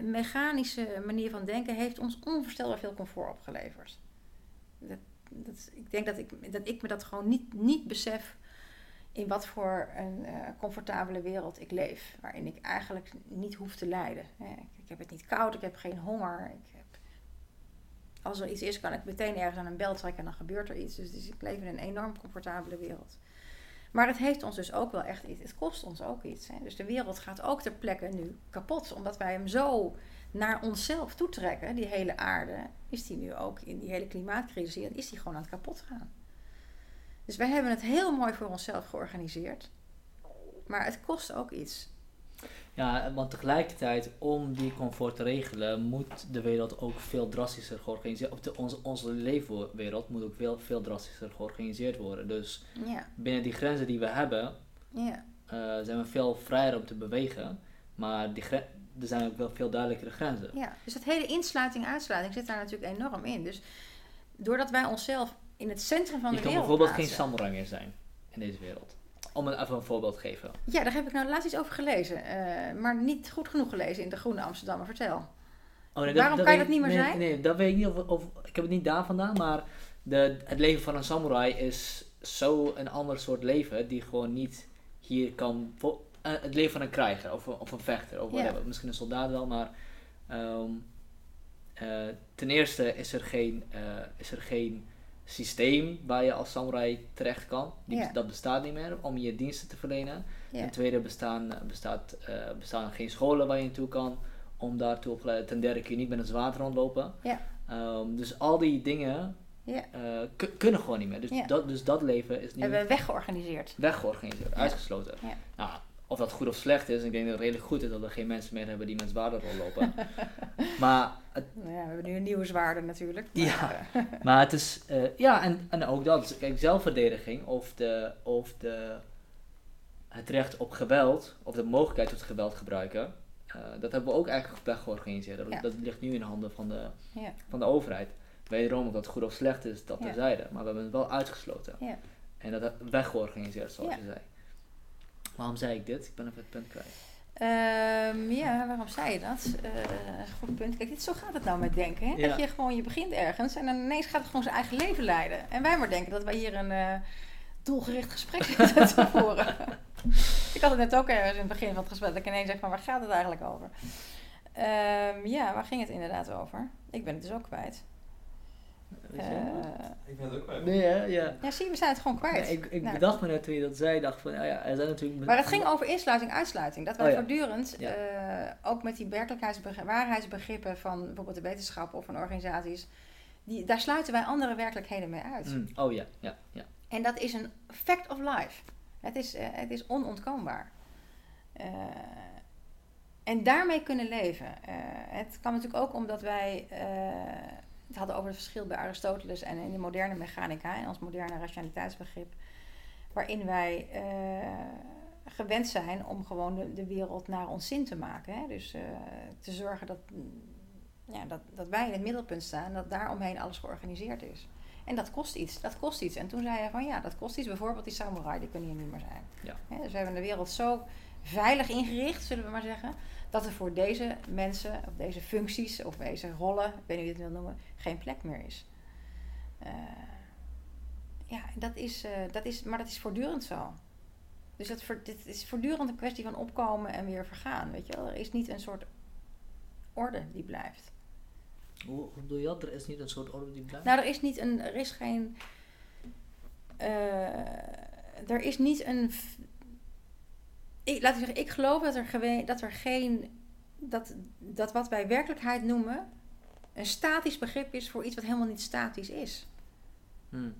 mechanische manier van denken heeft ons onvoorstelbaar veel comfort opgeleverd. Dat, dat, ik denk dat ik, dat ik me dat gewoon niet, niet besef in wat voor een uh, comfortabele wereld ik leef. Waarin ik eigenlijk niet hoef te lijden. Ik, ik, heb het niet koud, ik heb geen honger. Ik heb, als er iets is, kan ik meteen ergens aan een bel trekken en dan gebeurt er iets. Dus, dus ik leef in een enorm comfortabele wereld. Maar het heeft ons dus ook wel echt iets. Het kost ons ook iets. Hè. Dus de wereld gaat ook ter plekke nu kapot. Omdat wij hem zo naar onszelf toetrekken, die hele aarde, is die nu ook in die hele klimaatcrisis, is die gewoon aan het kapot gaan. Dus wij hebben het heel mooi voor onszelf georganiseerd. Maar het kost ook iets.
Ja, want tegelijkertijd, om die comfort te regelen, moet de wereld ook veel drastischer georganiseerd worden. Onze, onze leefwereld moet ook veel, veel drastischer georganiseerd worden. Dus ja. binnen die grenzen die we hebben, ja. uh, zijn we veel vrijer om te bewegen. Maar die er zijn ook wel veel duidelijkere grenzen.
Ja, dus dat hele insluiting-uitsluiting zit daar natuurlijk enorm in. Dus doordat wij onszelf in het centrum van
je
de wereld
Je kan bijvoorbeeld geen samurai meer zijn in deze wereld. Om een, even een voorbeeld te geven.
Ja, daar heb ik nou laatst iets over gelezen. Uh, maar niet goed genoeg gelezen in de Groene Amsterdammer. Vertel. Oh, nee, Waarom kan je dat niet meer
nee,
zijn?
Nee, dat weet ik niet. Of, of, ik heb het niet daar vandaan. Maar de, het leven van een samurai is zo een ander soort leven. Die gewoon niet hier kan... Uh, het leven van een krijger of, of een vechter. Of. Misschien een soldaat wel, maar... Um, uh, ten eerste is er geen, is er geen systeem waar je als samurai terecht kan. Die, Dat bestaat niet meer om je diensten te verlenen. Ten tweede bestaan, bestaat, uh, bestaan geen scholen waar je naartoe kan om daartoe op te Ten derde kun je niet met een zwaard rondlopen. Um, dus al die dingen uh, kunnen gewoon niet meer. Dus, dat, dus dat leven is nu...
Hebben we weggeorganiseerd.
Weggeorganiseerd, uitgesloten. Nou, of dat goed of slecht is, ik denk dat het redelijk goed is dat er geen mensen meer hebben die met zwaarden rondlopen. maar
nou ja, we hebben nu een nieuwe zwaarde natuurlijk.
Maar, ja, eh, maar het is, uh, ja, en, en ook dat. Dus, kijk, zelfverdediging of, de, of de, het recht op geweld, of de mogelijkheid tot geweld gebruiken, uh, dat hebben we ook eigenlijk weg georganiseerd. Dat, ja. dat, ligt nu in de handen van de, ja. van de overheid. Wederom, of dat goed of slecht is, dat terzijde. Maar we hebben het wel uitgesloten. En dat weggeorganiseerd, zoals je zei. Waarom zei ik dit? Ik ben even het punt kwijt.
Um, ja, waarom zei je dat? Uh, goed punt. Kijk, dit, zo gaat het nou met denken. Hè? Dat je gewoon, je begint ergens en dan ineens gaat het gewoon zijn eigen leven leiden. En wij maar denken dat wij hier een uh, doelgericht gesprek zitten te voeren. ik had het net ook ergens in het begin van het gesprek. Dat ik ineens zeg van, waar gaat het eigenlijk over? Um, ja, waar ging het inderdaad over? Ik ben het dus ook kwijt.
Uh, ik ben het ook kwijt.
Nee, hè? Ja.
ja, zie je, we zijn het gewoon kwijt.
Nee, ik ik nou, bedacht me net toen je dat zei, dacht van, nou ja, er zijn natuurlijk...
Maar het ging over insluiting, uitsluiting. Dat wij oh, ja. voortdurend, ja. uh, ook met die werkelijkheidsbegrippen, waarheidsbegrippen van bijvoorbeeld de wetenschap of van organisaties, die, daar sluiten wij andere werkelijkheden mee uit.
Mm. Oh ja, ja, ja.
En dat is een fact of life. Het is, uh, het is onontkoombaar. en daarmee kunnen leven. het kan natuurlijk ook omdat wij het hadden over het verschil bij Aristoteles en in de moderne mechanica, en ons moderne rationaliteitsbegrip, waarin wij uh, gewend zijn om gewoon de, de, wereld naar ons zin te maken. Hè? Dus uh, te zorgen dat, ja, dat, dat wij in het middelpunt staan, dat daaromheen alles georganiseerd is. En dat kost iets, dat kost iets. En toen zei hij van ja, dat kost iets. Bijvoorbeeld die samurai, die kunnen hier niet meer zijn. Ja. dus we hebben de wereld zo veilig ingericht, zullen we maar zeggen, dat er voor deze mensen, of deze functies, of deze rollen, ik weet niet hoe je het wil noemen, geen plek meer is. Uh, ja, dat is, uh, dat is, maar dat is voortdurend zo. Dus dat voor, dit is voortdurend een kwestie van opkomen en weer vergaan. Weet je wel? Er is niet een soort orde die blijft.
Hoe, hoe bedoel je dat? Er is niet een soort orde die blijft?
Nou, er is niet een, er is geen, uh, er is niet een ik, laat ik zeggen, ik geloof dat er, dat er geen, dat, dat wat wij werkelijkheid noemen, een statisch begrip is voor iets wat helemaal niet statisch is.
Hmm.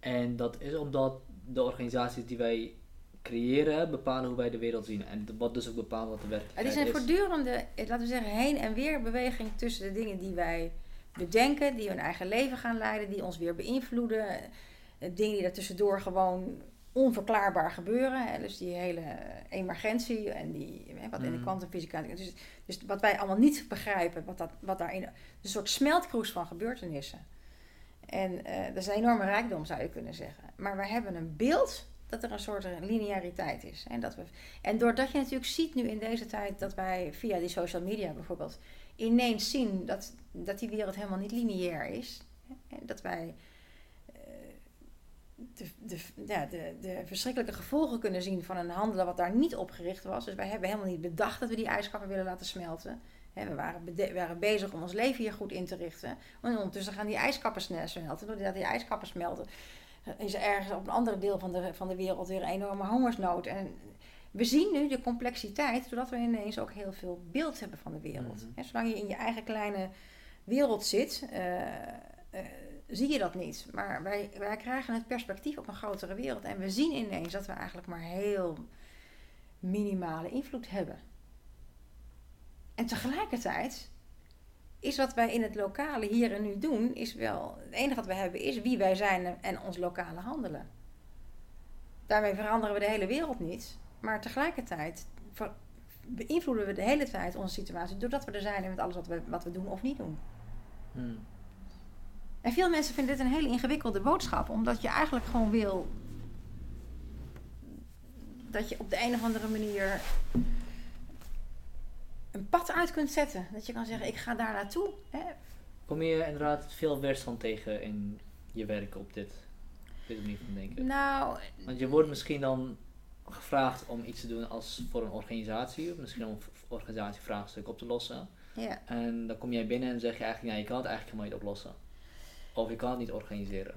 En dat is omdat de organisaties die wij creëren bepalen hoe wij de wereld zien. En wat dus ook bepaalt wat de werkelijkheid
is. Het is een voortdurende, laten we zeggen, heen en weer beweging tussen de dingen die wij bedenken, die hun eigen leven gaan leiden, die ons weer beïnvloeden. Eh, dingen die daartussendoor gewoon onverklaarbaar gebeuren. Hè? Dus die hele emergentie en die, wat in de mm. kwantumfysica. Dus, dus wat wij allemaal niet begrijpen, wat, dat, wat daarin. Een soort smeltkroes van gebeurtenissen. En uh, dat is een enorme rijkdom, zou je kunnen zeggen. Maar we hebben een beeld dat er een soort lineariteit is. En, dat we, en doordat je natuurlijk ziet nu in deze tijd dat wij via die social media bijvoorbeeld ineens zien dat, dat die wereld helemaal niet lineair is. Dat wij eh, de, de, ja, de, de verschrikkelijke gevolgen kunnen zien van een handelen wat daar niet op gericht was. Dus wij hebben helemaal niet bedacht dat we die ijskappen willen laten smelten. we, waren we waren bezig om ons leven hier goed in te richten. En ondertussen gaan die ijskappen snel smelten. Doordat die ijskappen smelten, is er ergens op een ander deel van de, van de wereld weer een enorme hongersnood. En we zien nu de complexiteit, doordat we ineens ook heel veel beeld hebben van de wereld. Mm zolang je in je eigen kleine wereld zit, uh, zie je dat niet. Maar wij, wij krijgen het perspectief op een grotere wereld. En we zien ineens dat we eigenlijk maar heel minimale invloed hebben. En tegelijkertijd is wat wij in het lokale hier en nu doen, is wel. Het enige wat we hebben is wie wij zijn en ons lokale handelen. Daarmee veranderen we de hele wereld niet. Maar tegelijkertijd beïnvloeden we de hele tijd onze situatie doordat we er zijn met alles wat we, wat we doen of niet doen. Hmm. En veel mensen vinden dit een hele ingewikkelde boodschap, omdat je eigenlijk gewoon wil dat je op de een of andere manier een pad uit kunt zetten. Dat je kan zeggen, ik ga daar naartoe. Hè.
Kom je inderdaad veel weerstand tegen in je werk op dit, dit manier van denken?
Nou...
Want je wordt misschien dan gevraagd om iets te doen als voor een organisatie, of misschien om een organisatievraagstuk op te lossen.
Ja.
En dan kom jij binnen en zeg je eigenlijk, ja, je kan het eigenlijk helemaal niet oplossen. Of je kan het niet organiseren.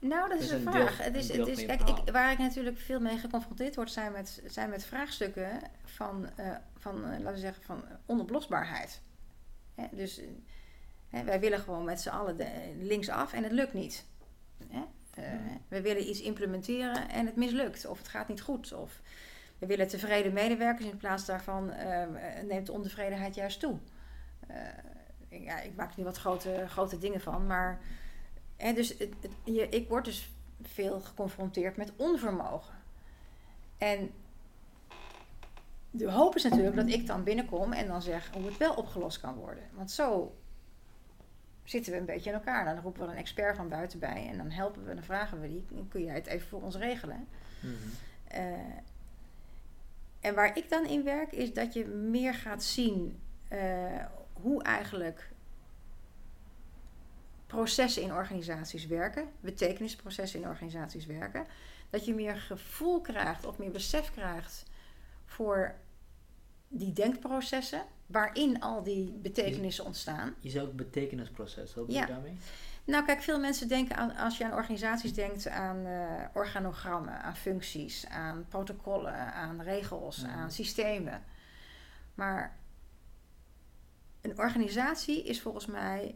Nou, dat is, een, vraag. het is, het is, kijk, ik, waar ik natuurlijk veel mee geconfronteerd word, zijn met, zijn met vraagstukken van, uh, van uh, laten we zeggen, van onoplosbaarheid. Hè, dus uh, wij willen gewoon met z'n allen de, linksaf en het lukt niet. Hè? we willen iets implementeren en het mislukt, of het gaat niet goed. Of we willen tevreden medewerkers, in plaats daarvan neemt de ontevredenheid juist toe. ja, ik maak er nu wat grote, grote dingen van, maar en dus het, je, ik word dus veel geconfronteerd met onvermogen. En de hoop is natuurlijk dat ik dan binnenkom en dan zeg hoe het wel opgelost kan worden. Want zo zitten we een beetje in elkaar. Dan roepen we een expert van buiten bij en dan helpen we, dan vragen we die, kun jij het even voor ons regelen? Mhm. Eh, en waar ik dan in werk is dat je meer gaat zien uh, hoe eigenlijk processen in organisaties werken, betekenisprocessen in organisaties werken, dat je meer gevoel krijgt of meer besef krijgt voor die denkprocessen waarin al die betekenissen ontstaan.
Je zou ook betekenisproces, wat bedoel je daarmee?
Nou, kijk, veel mensen denken aan, als je aan organisaties denkt, aan uh, organogrammen, aan functies, aan protocollen, aan regels, aan systemen. Maar een organisatie is volgens mij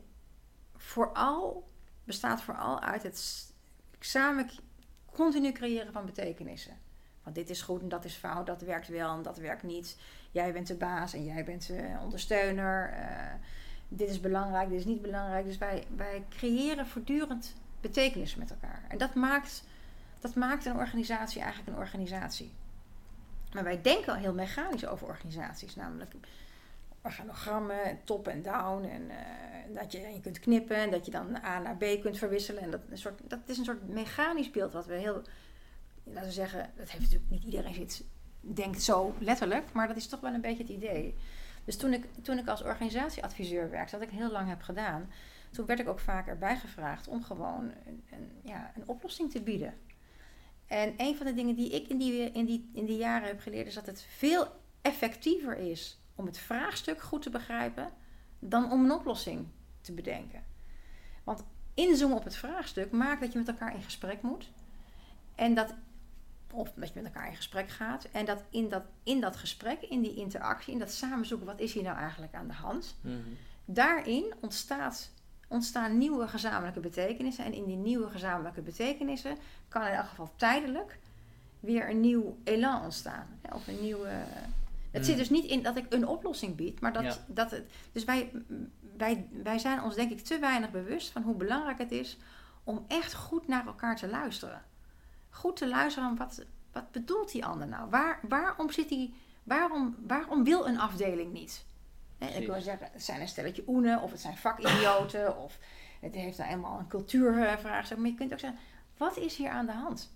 vooral, bestaat vooral uit het samen continu creëren van betekenissen. Want dit is goed en dat is fout, dat werkt wel en dat werkt niet. Jij bent de baas en jij bent de ondersteuner. Uh, dit is belangrijk, dit is niet belangrijk. Dus wij, wij creëren voortdurend betekenissen met elkaar. En dat maakt, dat maakt een organisatie eigenlijk een organisatie. Maar wij denken al heel mechanisch over organisaties. Namelijk, organogrammen, top en down. En uh, dat je, je kunt knippen en dat je dan A naar B kunt verwisselen. En dat, een soort, dat is een soort mechanisch beeld wat we heel, laten we zeggen, dat heeft natuurlijk niet iedereen zit, denkt zo letterlijk, maar dat is toch wel een beetje het idee. Dus toen ik, toen ik als organisatieadviseur werkte, wat ik heel lang heb gedaan, toen werd ik ook vaak erbij gevraagd om gewoon een, een, ja, een oplossing te bieden. En een van de dingen die ik in die, in, die, in die jaren heb geleerd, is dat het veel effectiever is om het vraagstuk goed te begrijpen dan om een oplossing te bedenken. Want inzoomen op het vraagstuk maakt dat je met elkaar in gesprek moet. En dat, of dat je met elkaar in gesprek gaat. En dat in dat, in dat gesprek, in die interactie, in dat samenzoeken, wat is hier nou eigenlijk aan de hand? Mhm. Daarin ontstaat, ontstaan nieuwe gezamenlijke betekenissen. En in die nieuwe gezamenlijke betekenissen kan in elk geval tijdelijk weer een nieuw elan ontstaan. Of een nieuwe. Het
Mm.
zit dus niet in dat ik een oplossing bied, maar dat,
Ja.
dat het. Dus wij, wij, wij zijn ons denk ik te weinig bewust van hoe belangrijk het is om echt goed naar elkaar te luisteren. Goed te luisteren wat, wat bedoelt die ander nou? Waar, waarom zit die. Waarom, waarom wil een afdeling niet? Ik wil zeggen, het zijn een stelletje oenen, of het zijn vakidioten, of het heeft nou eenmaal een cultuurvraagstuk. Maar je kunt ook zeggen, wat is hier aan de hand?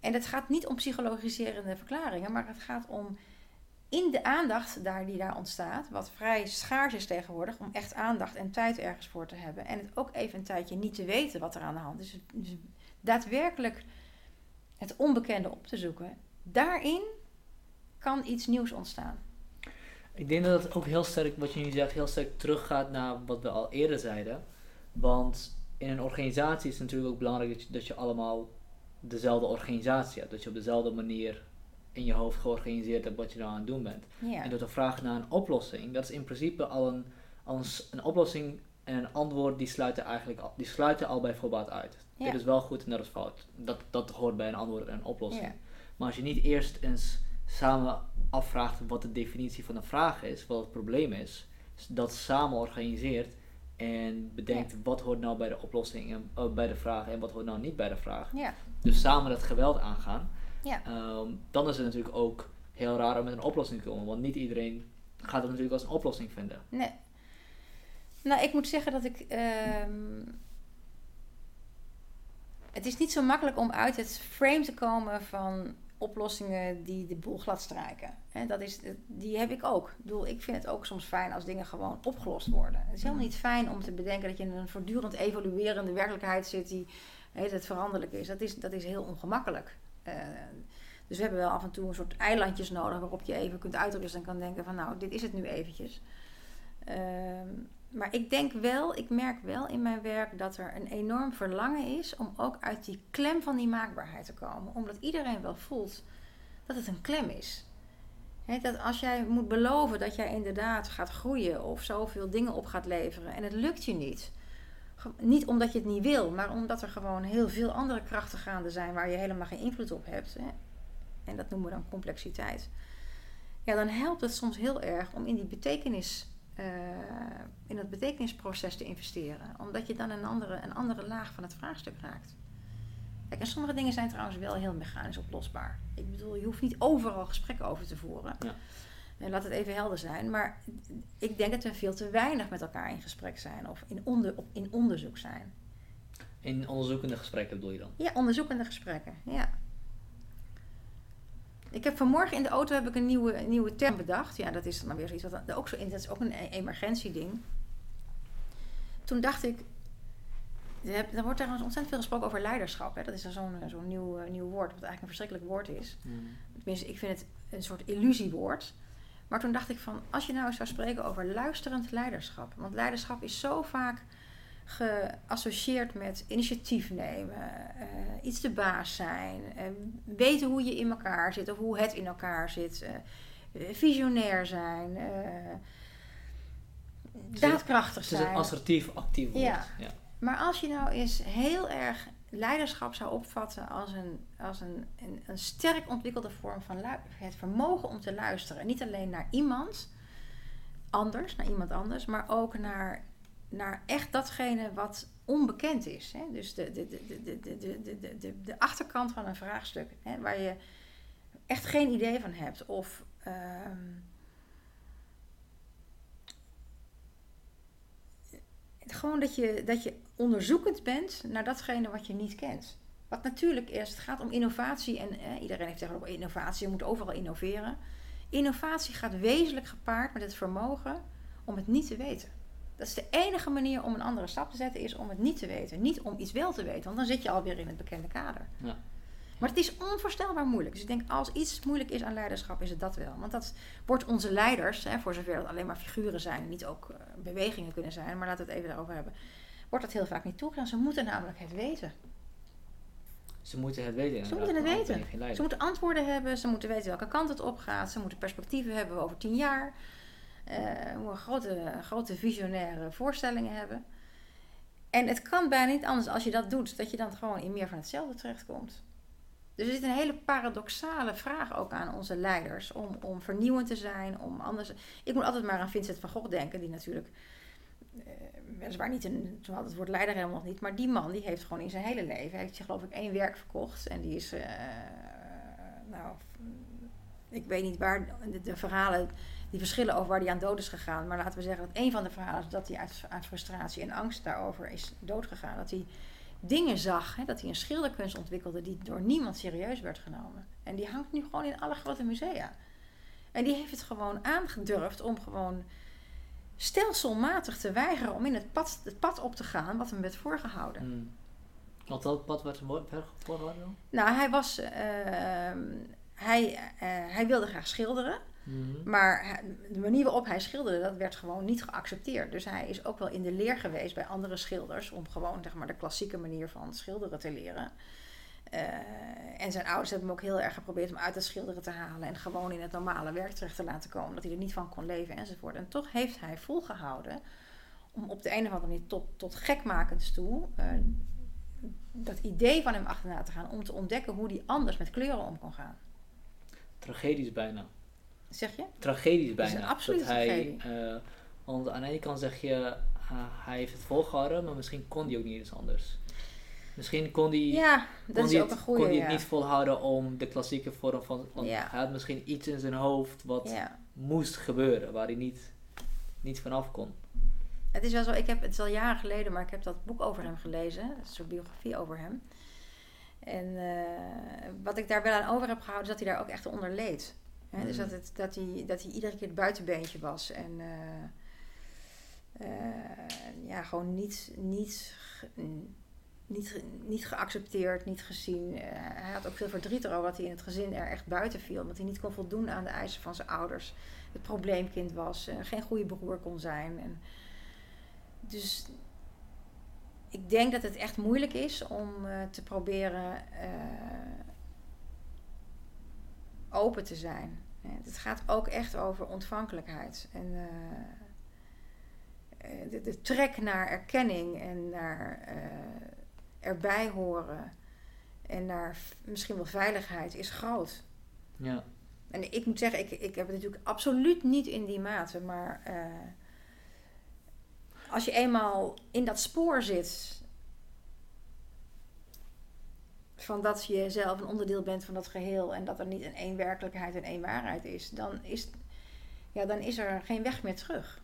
En het gaat niet om psychologiserende verklaringen, maar het gaat om in de aandacht daar die daar ontstaat, wat vrij schaars is tegenwoordig, om echt aandacht en tijd ergens voor te hebben. En het ook even een tijdje niet te weten wat er aan de hand is. Dus daadwerkelijk het onbekende op te zoeken. Daarin kan iets nieuws ontstaan.
Ik denk dat het ook heel sterk, wat je nu zegt, heel sterk teruggaat naar wat we al eerder zeiden. Want in een organisatie is het natuurlijk ook belangrijk dat je, dat je allemaal dezelfde organisatie hebt. Dat je op dezelfde manier in je hoofd georganiseerd hebt wat je nou aan het doen bent. En door te vragen naar een oplossing, dat is in principe al een, al een, oplossing en een antwoord die sluiten eigenlijk al, die sluiten al bij voorbaat uit. Dit is wel goed en dat is fout. Dat, dat hoort bij een antwoord en een oplossing. Maar als je niet eerst eens samen afvraagt wat de definitie van een vraag is, wat het probleem is, dat samen organiseert en bedenkt wat hoort nou bij de oplossing en eh, bij de vraag en wat hoort nou niet bij de vraag.
Ja.
Dus samen dat geweld aangaan.
Ja.
Ehm, dan is het natuurlijk ook heel raar om met een oplossing te komen, want niet iedereen gaat het natuurlijk als een oplossing vinden.
Nee. Nou, ik moet zeggen dat ik. ehm, het is niet zo makkelijk om uit het frame te komen van oplossingen die de boel glad strijken. Dat is, die heb ik ook. Ik bedoel, ik vind het ook soms fijn als dingen gewoon opgelost worden. Het is helemaal niet fijn om te bedenken dat je in een voortdurend evoluerende werkelijkheid zit die het veranderlijk is. Dat is, dat is heel ongemakkelijk. Eh, dus we hebben wel af en toe een soort eilandjes nodig waarop je even kunt uitrusten en kan denken van nou, dit is het nu eventjes. Ehm, maar ik denk wel, ik merk wel in mijn werk dat er een enorm verlangen is om ook uit die klem van die maakbaarheid te komen. Omdat iedereen wel voelt dat het een klem is. Dat als jij moet beloven dat jij inderdaad gaat groeien of zoveel dingen op gaat leveren en het lukt je niet. Niet omdat je het niet wil, maar omdat er gewoon heel veel andere krachten gaande zijn waar je helemaal geen invloed op hebt. Hè. En dat noemen we dan complexiteit. Ja, dan helpt het soms heel erg om in die betekenis eh, in het betekenisproces te investeren. Omdat je dan een andere, een andere laag van het vraagstuk raakt. Kijk, en sommige dingen zijn trouwens wel heel mechanisch oplosbaar. Ik bedoel, je hoeft niet overal gesprekken over te voeren.
Ja.
En laat het even helder zijn. Maar ik denk dat we veel te weinig met elkaar in gesprek zijn. Of in, onder, in onderzoek zijn.
In onderzoekende gesprekken bedoel je dan?
Ja, onderzoekende gesprekken. Ja. Ik heb vanmorgen in de auto heb ik een nieuwe, een nieuwe term bedacht. Ja, dat is dan weer zoiets wat ook zo in. Dat is ook een e- emergentieding. Toen dacht ik. Er wordt trouwens ontzettend veel gesproken over leiderschap. Hè. Dat is dan zo'n eh, zo'n nieuw, eh, nieuw woord, wat eigenlijk een verschrikkelijk woord is. Tenminste, ik vind het een soort illusiewoord. Maar toen dacht ik van, als je nou eens zou spreken over luisterend leiderschap. Want leiderschap is zo vaak geassocieerd met initiatief nemen, eh, iets de baas zijn, eh, weten hoe je in elkaar zit of hoe het in elkaar zit, eh, visionair zijn, daadkrachtig
Het is een
zijn.
assertief, actief woord.
Ja.
ja.
Maar als je nou eens heel erg leiderschap zou opvatten als een, als een, een, sterk ontwikkelde vorm van het vermogen om te luisteren. Niet alleen naar iemand anders, naar iemand anders, maar ook naar, naar echt datgene wat onbekend is. Hè? Dus de, de, de, de, de, de, de, de achterkant van een vraagstuk, hè? waar je echt geen idee van hebt. Of ehm, gewoon dat je, dat je onderzoekend bent naar datgene wat je niet kent. Wat natuurlijk is, het gaat om innovatie en iedereen heeft tegenwoordig innovatie, je moet overal innoveren. Innovatie gaat wezenlijk gepaard met het vermogen om het niet te weten. Dat is de enige manier om een andere stap te zetten, is om het niet te weten. Niet om iets wel te weten, want dan zit je alweer in het bekende kader.
Ja.
Maar het is onvoorstelbaar moeilijk. Dus ik denk, als iets moeilijk is aan leiderschap, is het dat wel. Want dat wordt onze leiders, hè, voor zover dat alleen maar figuren zijn, niet ook eh, bewegingen kunnen zijn, maar laten we het even daarover hebben, wordt dat heel vaak niet toegestaan. Ze moeten namelijk het weten.
Ze moeten het weten.
Ze moeten het weten. Ze moeten antwoorden hebben, ze moeten weten welke kant het op gaat, ze moeten perspectieven hebben over tien jaar. we grote, grote visionaire voorstellingen hebben. En het kan bijna niet anders als je dat doet, dat je dan gewoon in meer van hetzelfde terechtkomt. Dus er zit een hele paradoxale vraag ook aan onze leiders om, om vernieuwend te zijn, om anders. Ik moet altijd maar aan Vincent van Gogh denken, die natuurlijk uh, weliswaar niet een, toen had het woord leider helemaal nog niet, maar die man die heeft gewoon in zijn hele leven, heeft zich geloof ik één werk verkocht en die is, uh, nou, ik weet niet waar de, verhalen, die verschillen over waar hij aan dood is gegaan, maar laten we zeggen dat een van de verhalen is dat hij uit, uit frustratie en angst daarover is doodgegaan, dat hij dingen zag. Hè, dat hij een schilderkunst ontwikkelde die door niemand serieus werd genomen. En die hangt nu gewoon in alle grote musea. En die heeft het gewoon aangedurfd om gewoon stelselmatig te weigeren om in het pad, het pad op te gaan wat hem werd voorgehouden. Hmm.
Want dat pad werd hem voorgehouden?
Nou, hij was. Uh, hij, uh, hij wilde graag schilderen. Mhm. Maar de manier waarop hij schilderde, dat werd gewoon niet geaccepteerd. Dus hij is ook wel in de leer geweest bij andere schilders om gewoon zeg maar, de klassieke manier van schilderen te leren. Uh, en zijn ouders hebben hem ook heel erg geprobeerd om uit het schilderen te halen en gewoon in het normale werk terecht te laten komen, dat hij er niet van kon leven enzovoort. En toch heeft hij volgehouden om op de een of andere manier tot, tot gekmakends toe uh, dat idee van hem achterna te gaan, om te ontdekken hoe hij anders met kleuren om kon gaan.
Tragedisch bijna.
Zeg je?
Tragedisch bijna. Dat absoluut dat hij, uh, want aan de ene kant zeg je, uh, hij heeft het volgehouden, maar misschien kon hij ook niet eens anders. Misschien kon hij,
ja, dat kon is ook
het,
een
kon hij het niet volhouden om de klassieke vorm van... Want
ja.
hij had misschien iets in zijn hoofd wat moest gebeuren, waar hij niet, niet vanaf kon.
Het is wel zo, ik heb, het is al jaren geleden, maar ik heb dat boek over hem gelezen. een soort biografie over hem. En uh, wat ik daar wel aan over heb gehouden, is dat hij daar ook echt onder leed. Dus dat, het, dat, hij, dat hij iedere keer het buitenbeentje was. En uh, ja, gewoon niet, niet, niet, niet geaccepteerd, niet gezien. Uh, hij had ook veel verdriet erover dat hij in het gezin er echt buiten viel. Omdat hij niet kon voldoen aan de eisen van zijn ouders. Het probleemkind was, geen goede broer kon zijn. En dus ik denk dat het echt moeilijk is om te proberen open te zijn. Het gaat ook echt over ontvankelijkheid. En uh, de, de, trek naar erkenning en naar uh, erbij horen en naar misschien wel veiligheid is groot.
Ja.
En ik moet zeggen, ik, ik heb het natuurlijk absoluut niet in die mate, maar uh, als je eenmaal in dat spoor zit van dat je zelf een onderdeel bent van dat geheel en dat er niet een één werkelijkheid en één waarheid is, dan is, ja, dan is er geen weg meer terug.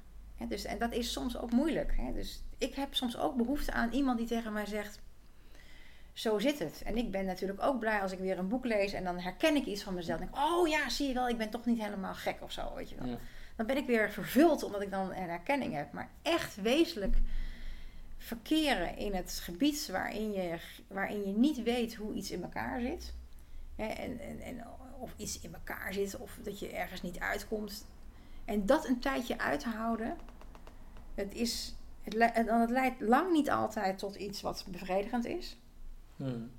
dus, en dat is soms ook moeilijk. Dus ik heb soms ook behoefte aan iemand die tegen mij zegt: Zo zit het. En ik ben natuurlijk ook blij als ik weer een boek lees en dan herken ik iets van mezelf. En denk, oh ja, zie je wel, ik ben toch niet helemaal gek of zo. Weet je wel. Dan ben ik weer vervuld omdat ik dan een herkenning heb. Maar echt wezenlijk verkeren in het gebied waarin je, waarin je niet weet hoe iets in elkaar zit. Hè, en, en, en, of iets in elkaar zit, of dat je ergens niet uitkomt. En dat een tijdje uithouden, het, is, het, het leidt lang niet altijd tot iets wat bevredigend is. Hmm.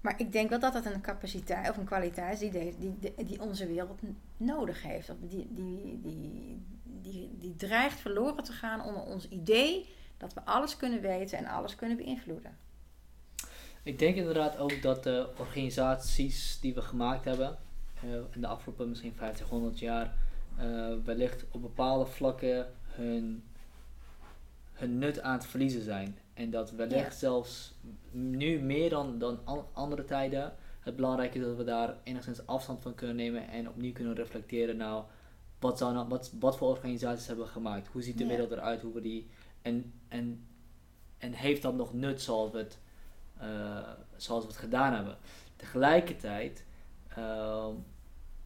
Maar ik denk wel dat dat een capaciteit of een kwaliteit is die, die, die onze wereld nodig heeft. Die, die, die, die, die dreigt verloren te gaan onder ons idee dat we alles kunnen weten en alles kunnen beïnvloeden.
Ik denk inderdaad ook dat de organisaties die we gemaakt hebben uh, in de afgelopen misschien 500 jaar uh, wellicht op bepaalde vlakken hun, hun nut aan het verliezen zijn. En dat wellicht zelfs nu meer dan, dan andere tijden het belangrijk is dat we daar enigszins afstand van kunnen nemen en opnieuw kunnen reflecteren. Nou, wat, zou nou, wat, wat voor organisaties hebben we gemaakt? Hoe ziet de wereld eruit? Hoe we die en, en, en heeft dat nog nut zoals we het, uh, zoals we het gedaan hebben? Tegelijkertijd uh,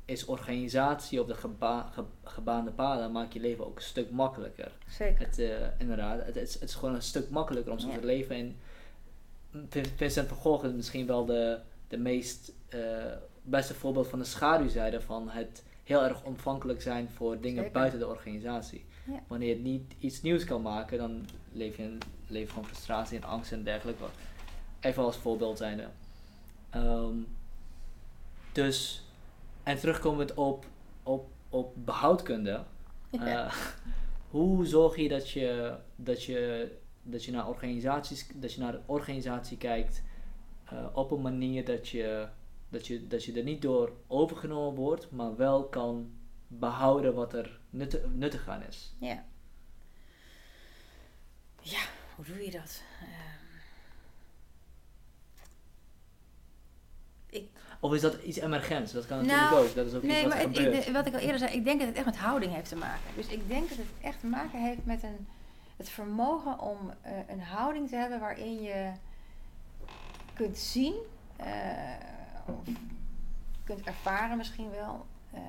is organisatie op de geba ge gebaande paden maakt je leven ook een stuk makkelijker.
Zeker.
Het, uh, inderdaad, het, is, het is gewoon een stuk makkelijker om zo te leven. En Vincent van Gogh is misschien wel de, de meest beste voorbeeld van de schaduwzijde van het heel erg ontvankelijk zijn voor dingen buiten de organisatie. Wanneer je niet iets nieuws kan maken, dan leef je een leven van frustratie en angst en dergelijke. Even als voorbeeld zijnde. Um, dus, en terugkomend op, op, op behoudkunde. Uh, hoe zorg je dat je, dat je, dat je naar organisaties, dat je naar de organisatie kijkt uh, op een manier dat je, dat, je, dat je er niet door overgenomen wordt, maar wel kan behouden wat er nuttig, nuttig aan is?
Ja. Ja, hoe doe je dat? Ehm,
ik, of is dat iets emergents? Dat kan natuurlijk nou, ook. Dat is ook nee, iets wat maar
het, wat ik al eerder zei, ik denk dat het echt met houding heeft te maken. Dus ik denk dat het echt te maken heeft met een, het vermogen om uh, een houding te hebben waarin je kunt zien, uh, of kunt ervaren misschien wel. Uh,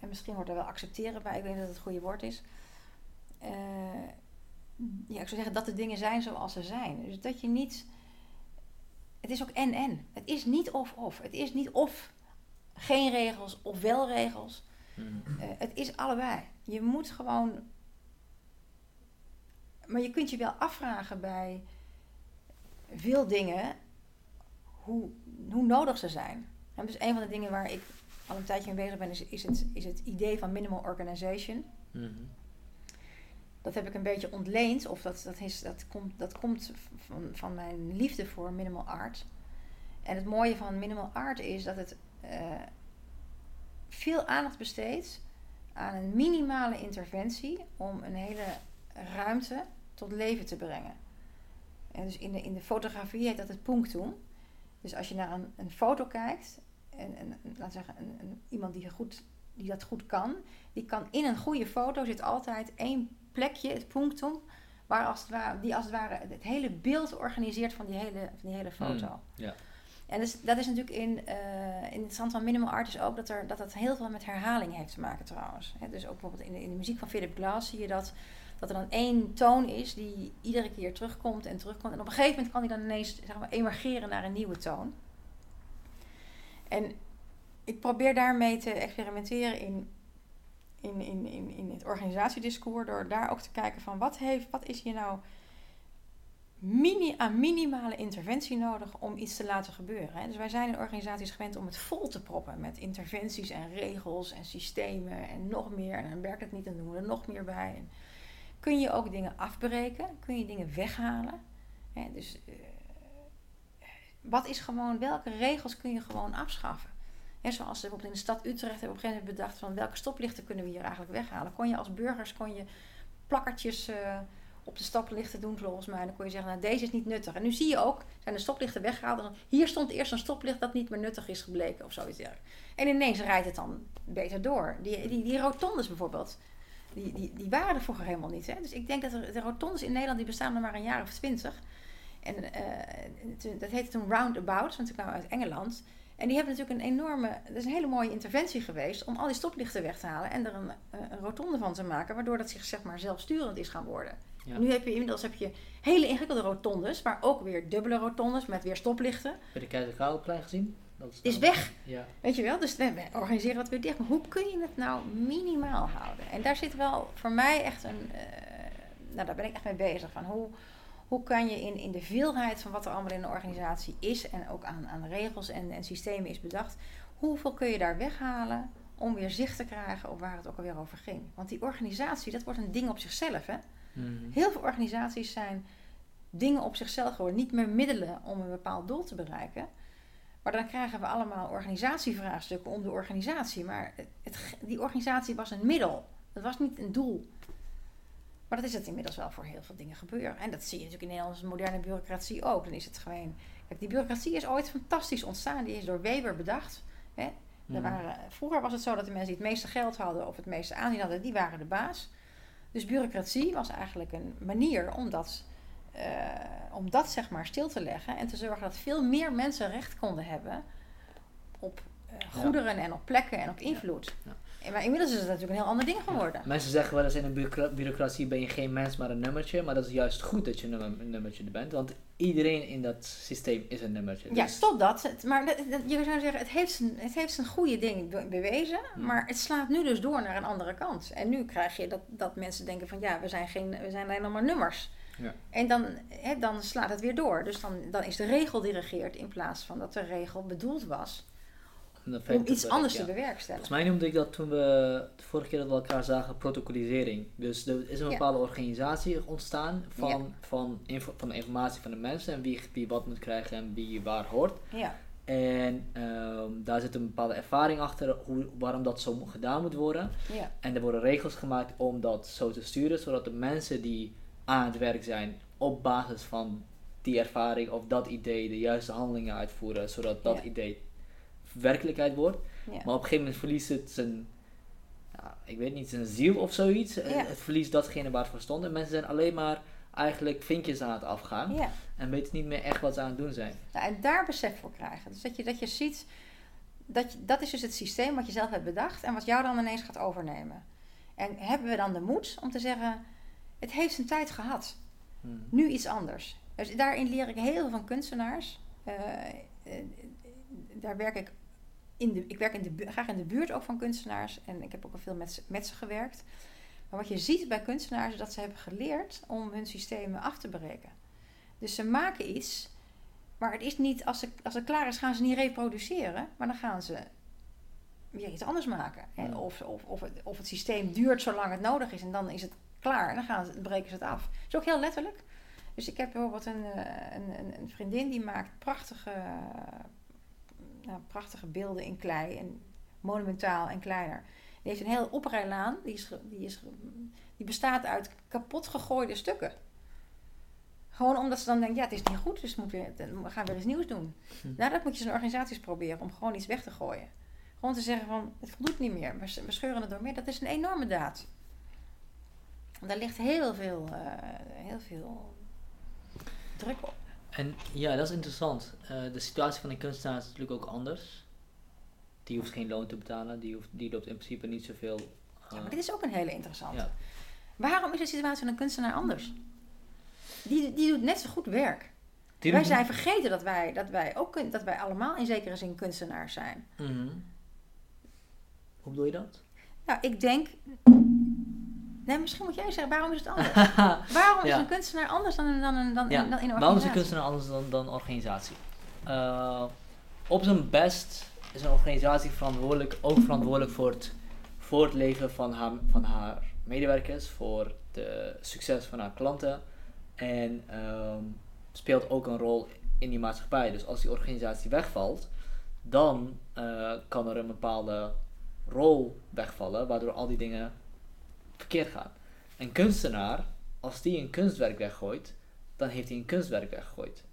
en misschien wordt er wel accepteren bij, ik weet dat het het goede woord is. ja, ik zou zeggen dat de dingen zijn zoals ze zijn. Dus dat je niet het is ook en-en. Het is niet of-of. Het is niet of geen regels of wel regels. Hmm. Eh, het is allebei. Je moet gewoon. Maar je kunt je wel afvragen bij veel dingen hoe, hoe nodig ze zijn. En dus een van de dingen waar ik al een tijdje mee bezig ben, is, is, het, is het idee van minimal organization. Mm dat heb ik een beetje ontleend. Of dat, dat, is, dat komt, dat komt van, van mijn liefde voor minimal art. En het mooie van minimal art is dat het uh, veel aandacht besteedt aan een minimale interventie om een hele ruimte tot leven te brengen. En dus in de, in de fotografie heet dat het punctum. Dus als je naar een, een foto kijkt, en, en laat zeggen, een, een, iemand die, goed, die dat goed kan, die kan in een goede foto zit altijd één plekje, het punctum, waar als het ware, die als het ware het hele beeld organiseert van die hele, van die hele hmm, foto. ja. En dus, dat is natuurlijk in, uh, in het stand van minimal art is ook dat, er, dat het heel veel met herhaling heeft te maken trouwens. dus ook bijvoorbeeld in de, in de muziek van Philip Glass zie je dat, dat er dan één toon is die iedere keer terugkomt en terugkomt. En op een gegeven moment kan die dan ineens zeg maar, emergeren naar een nieuwe toon. En ik probeer daarmee te experimenteren in in, in, in, in het organisatiediscours. Door daar ook te kijken van wat, heeft, wat is hier nou mini, aan minimale interventie nodig om iets te laten gebeuren. Hè? Dus wij zijn in organisaties gewend om het vol te proppen met interventies en regels en systemen en nog meer. En dan werkt het niet, dan doen we er nog meer bij. En kun je ook dingen afbreken? Kun je dingen weghalen? Hè? Dus uh, wat is gewoon, welke regels kun je gewoon afschaffen? En zoals ze bijvoorbeeld in de stad Utrecht hebben op een gegeven moment bedacht van welke stoplichten kunnen we hier eigenlijk weghalen. Kon je als burgers kon je plakkertjes uh, op de stoplichten doen volgens mij. En dan kon je zeggen, nou deze is niet nuttig. En nu zie je ook, zijn de stoplichten weggehaald. Hier stond eerst een stoplicht dat niet meer nuttig is gebleken of zoiets. En ineens rijdt het dan beter door. Die, die, die rotondes bijvoorbeeld, die, die, die waren er vroeger helemaal niet. Hè? Dus ik denk dat er, de rotondes in Nederland, die bestaan nog maar een jaar of twintig. En uh, dat heette toen roundabouts, want ze kwamen uit Engeland. En die hebben natuurlijk een enorme, dat is een hele mooie interventie geweest om al die stoplichten weg te halen en er een, eh, een rotonde van te maken, waardoor dat zich zeg maar zelfsturend is gaan worden. Nu heb je inmiddels heb je hele ingewikkelde rotondes, maar ook weer dubbele rotondes met weer stoplichten. Heb
je de Keizer gezien?
Dat is, weg. Ja. Weet je wel? Dus we, organiseren dat weer dicht. Maar hoe kun je het nou minimaal houden? En daar zit wel voor mij echt een. Uh, nou, daar ben ik echt mee bezig. Van hoe, hoe kan je in, in de veelheid van wat er allemaal in een organisatie is en ook aan, aan regels en, en systemen is bedacht, hoeveel kun je daar weghalen om weer zicht te krijgen op waar het ook alweer over ging? Want die organisatie, dat wordt een ding op zichzelf. Hè? Mhm. Heel veel organisaties zijn dingen op zichzelf geworden, niet meer middelen om een bepaald doel te bereiken. Maar dan krijgen we allemaal organisatievraagstukken om de organisatie. Maar het, die organisatie was een middel. Het was niet een doel. Maar dat is het inmiddels wel voor heel veel dingen gebeuren. En dat zie je natuurlijk in Nederlandse moderne bureaucratie ook. Dan is het gewoon. Kijk, die bureaucratie is ooit fantastisch ontstaan. Die is door Weber bedacht. Hè? Waren, vroeger was het zo dat de mensen die het meeste geld hadden of het meeste aanzien hadden, die waren de baas. Dus bureaucratie was eigenlijk een manier om dat, uh, om dat zeg maar stil te leggen en te zorgen dat veel meer mensen recht konden hebben op uh, goederen en op plekken en op invloed. Ja. Maar inmiddels is het natuurlijk een heel ander ding geworden.
Mensen zeggen wel eens in een bureaucratie ben je geen mens, maar een nummertje. Maar dat is juist goed dat je een nummertje bent. Want iedereen in dat systeem is een nummertje.
Ja, dus- tot dat. Maar je zou zeggen, het heeft zijn, het heeft zijn goede ding bewezen. Maar het slaat nu dus door naar een andere kant. En nu krijg je dat, dat mensen denken van ja, we zijn, geen, we zijn alleen nog maar nummers. Ja. En dan, hè, dan slaat het weer door. Dus dan, dan is de regel dirigeerd in plaats van dat de regel bedoeld was om iets anders te bewerkstelligen.
Volgens mij noemde ik dat toen we de vorige keer dat we elkaar zagen, protocolisering. Dus er is een bepaalde organisatie ontstaan van, van, van de informatie van de mensen en wie, wie wat moet krijgen en wie waar hoort.
Ja.
En ehm, daar zit een bepaalde ervaring achter hoe, waarom dat zo gedaan moet worden.
Ja.
En er worden regels gemaakt om dat zo te sturen, zodat de mensen die aan het werk zijn op basis van die ervaring of dat idee de juiste handelingen uitvoeren, zodat dat idee werkelijkheid wordt. Maar op een gegeven moment verliest het zijn, ja, ik weet niet, zijn ziel of zoiets. Het verliest datgene waar het voor stond. En mensen zijn alleen maar eigenlijk vinkjes aan het afgaan. En weten niet meer echt wat ze aan het doen zijn.
Nou, en daar besef voor krijgen. Dus dat je, dat je ziet, dat, je, dat is dus het systeem wat je zelf hebt bedacht en wat jou dan ineens gaat overnemen. En hebben we dan de moed om te zeggen, het heeft zijn tijd gehad. Hmm. Nu iets anders. Dus daarin leer ik heel veel van kunstenaars. Uh, daar werk ik in de, ik werk in de, graag in de buurt ook van kunstenaars. En ik heb ook al veel met, met ze gewerkt. Maar wat je ziet bij kunstenaars is dat ze hebben geleerd om hun systemen af te breken. Dus ze maken iets, maar het is niet, als, ze, als het klaar is, gaan ze niet reproduceren. Maar dan gaan ze weer iets anders maken. Hè? Of, of, of, het, of het systeem duurt zolang het nodig is en dan is het klaar. En dan gaan ze, breken ze het af. Dat is ook heel letterlijk. Dus ik heb bijvoorbeeld een, eh, een, een vriendin die maakt prachtige, nou, prachtige beelden in klei. En monumentaal en kleiner. Die heeft een hele oprijlaan. Die, is, die, is, die bestaat uit kapot gegooide stukken. Gewoon omdat ze dan denken, ja, het is niet goed, dus we gaan weer iets nieuws doen. Hm. Nou, dat moet je zo'n organisaties proberen, om gewoon iets weg te gooien. Gewoon te zeggen van, het voldoet niet meer, we scheuren het door meer. Dat is een enorme daad. Daar ligt heel veel, uh, heel veel druk op.
En ja, dat is interessant. Uh, de situatie van een kunstenaar is natuurlijk ook anders. Die hoeft geen loon te betalen, die, hoeft, die loopt in principe niet zoveel. Uh,
ja, maar dit is ook een hele interessante. Waarom is de situatie van een kunstenaar anders? Die, die doet net zo goed werk. wij zijn vergeten dat wij, dat wij ook dat wij allemaal in zekere zin kunstenaars zijn.
Mm Hoe bedoel je dat?
Nou, ik denk Nee, misschien moet jij zeggen, waarom is het anders? waarom is een kunstenaar anders dan, dan, dan, dan, ja. dan in een organisatie?
Waarom is een kunstenaar anders dan, dan een organisatie? Uh, op zijn best is een organisatie verantwoordelijk, ook verantwoordelijk voor het voortleven van haar, van haar medewerkers, voor het succes van haar klanten en um, speelt ook een rol in die maatschappij. Dus als die organisatie wegvalt, dan uh, kan er een bepaalde rol wegvallen, waardoor al die dingen verkeerd gaan. Een kunstenaar, als die een kunstwerk weggooit, dan heeft hij een kunstwerk weggegooid.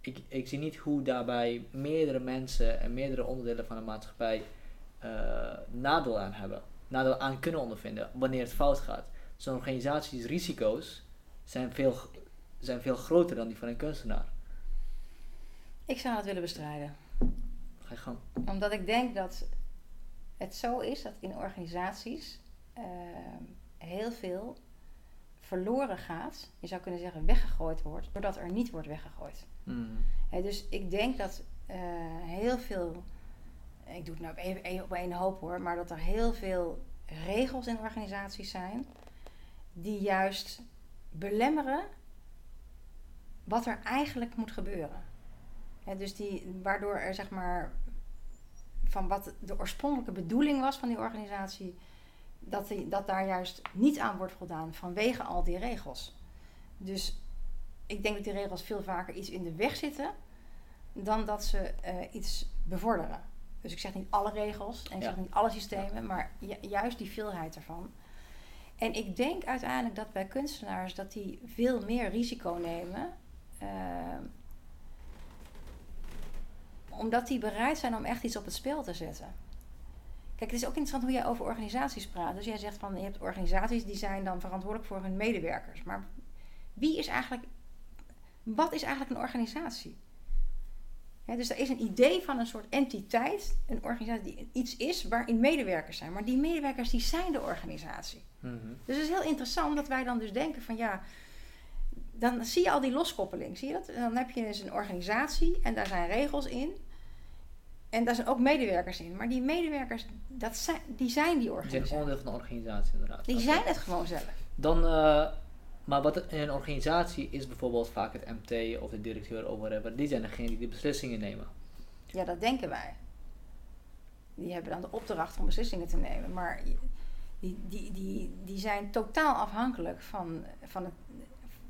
Ik, ik zie niet hoe daarbij meerdere mensen en meerdere onderdelen van de maatschappij uh, nadeel aan hebben. Nadeel aan kunnen ondervinden wanneer het fout gaat. Zo'n organisaties risico's zijn veel, zijn veel groter dan die van een kunstenaar.
Ik zou het willen bestrijden.
Ga je gang.
Omdat ik denk dat het zo is dat in organisaties uh, heel veel verloren gaat, je zou kunnen zeggen weggegooid wordt, doordat er niet wordt weggegooid.
Mm.
dus ik denk dat uh, heel veel, ik doe het nou even op één hoop hoor, maar dat er heel veel regels in organisaties zijn die juist belemmeren wat er eigenlijk moet gebeuren. dus die, waardoor er zeg maar van wat de oorspronkelijke bedoeling was van die organisatie, dat, die, dat daar juist niet aan wordt voldaan vanwege al die regels. Dus ik denk dat die regels veel vaker iets in de weg zitten dan dat ze eh, iets bevorderen. Dus ik zeg niet alle regels en ik zeg niet alle systemen, maar juist die veelheid ervan. En ik denk uiteindelijk dat bij kunstenaars dat die veel meer risico nemen. Uh, omdat die bereid zijn om echt iets op het spel te zetten. Kijk, het is ook interessant hoe jij over organisaties praat. Dus jij zegt van je hebt organisaties die zijn dan verantwoordelijk voor hun medewerkers. Maar wie is eigenlijk, wat is eigenlijk een organisatie? dus er is een idee van een soort entiteit, een organisatie die iets is waarin medewerkers zijn. Maar die medewerkers die zijn de organisatie.
Mhm.
Dus het is heel interessant dat wij dan dus denken van ja, dan zie je al die loskoppeling. Zie je dat? dan heb je dus een organisatie en daar zijn regels in. En daar zijn ook medewerkers in. Maar die medewerkers, dat zijn, die zijn die organisatie.
Die zijn onderdeel van de organisatie inderdaad.
Die zijn het gewoon zelf.
Dan, uh, maar wat in een organisatie is bijvoorbeeld vaak het MT of de directeur of whatever. Die zijn degene die de beslissingen nemen.
Ja, dat denken wij. die hebben dan de opdracht om beslissingen te nemen. Maar die, die, die, die zijn totaal afhankelijk van, van, het,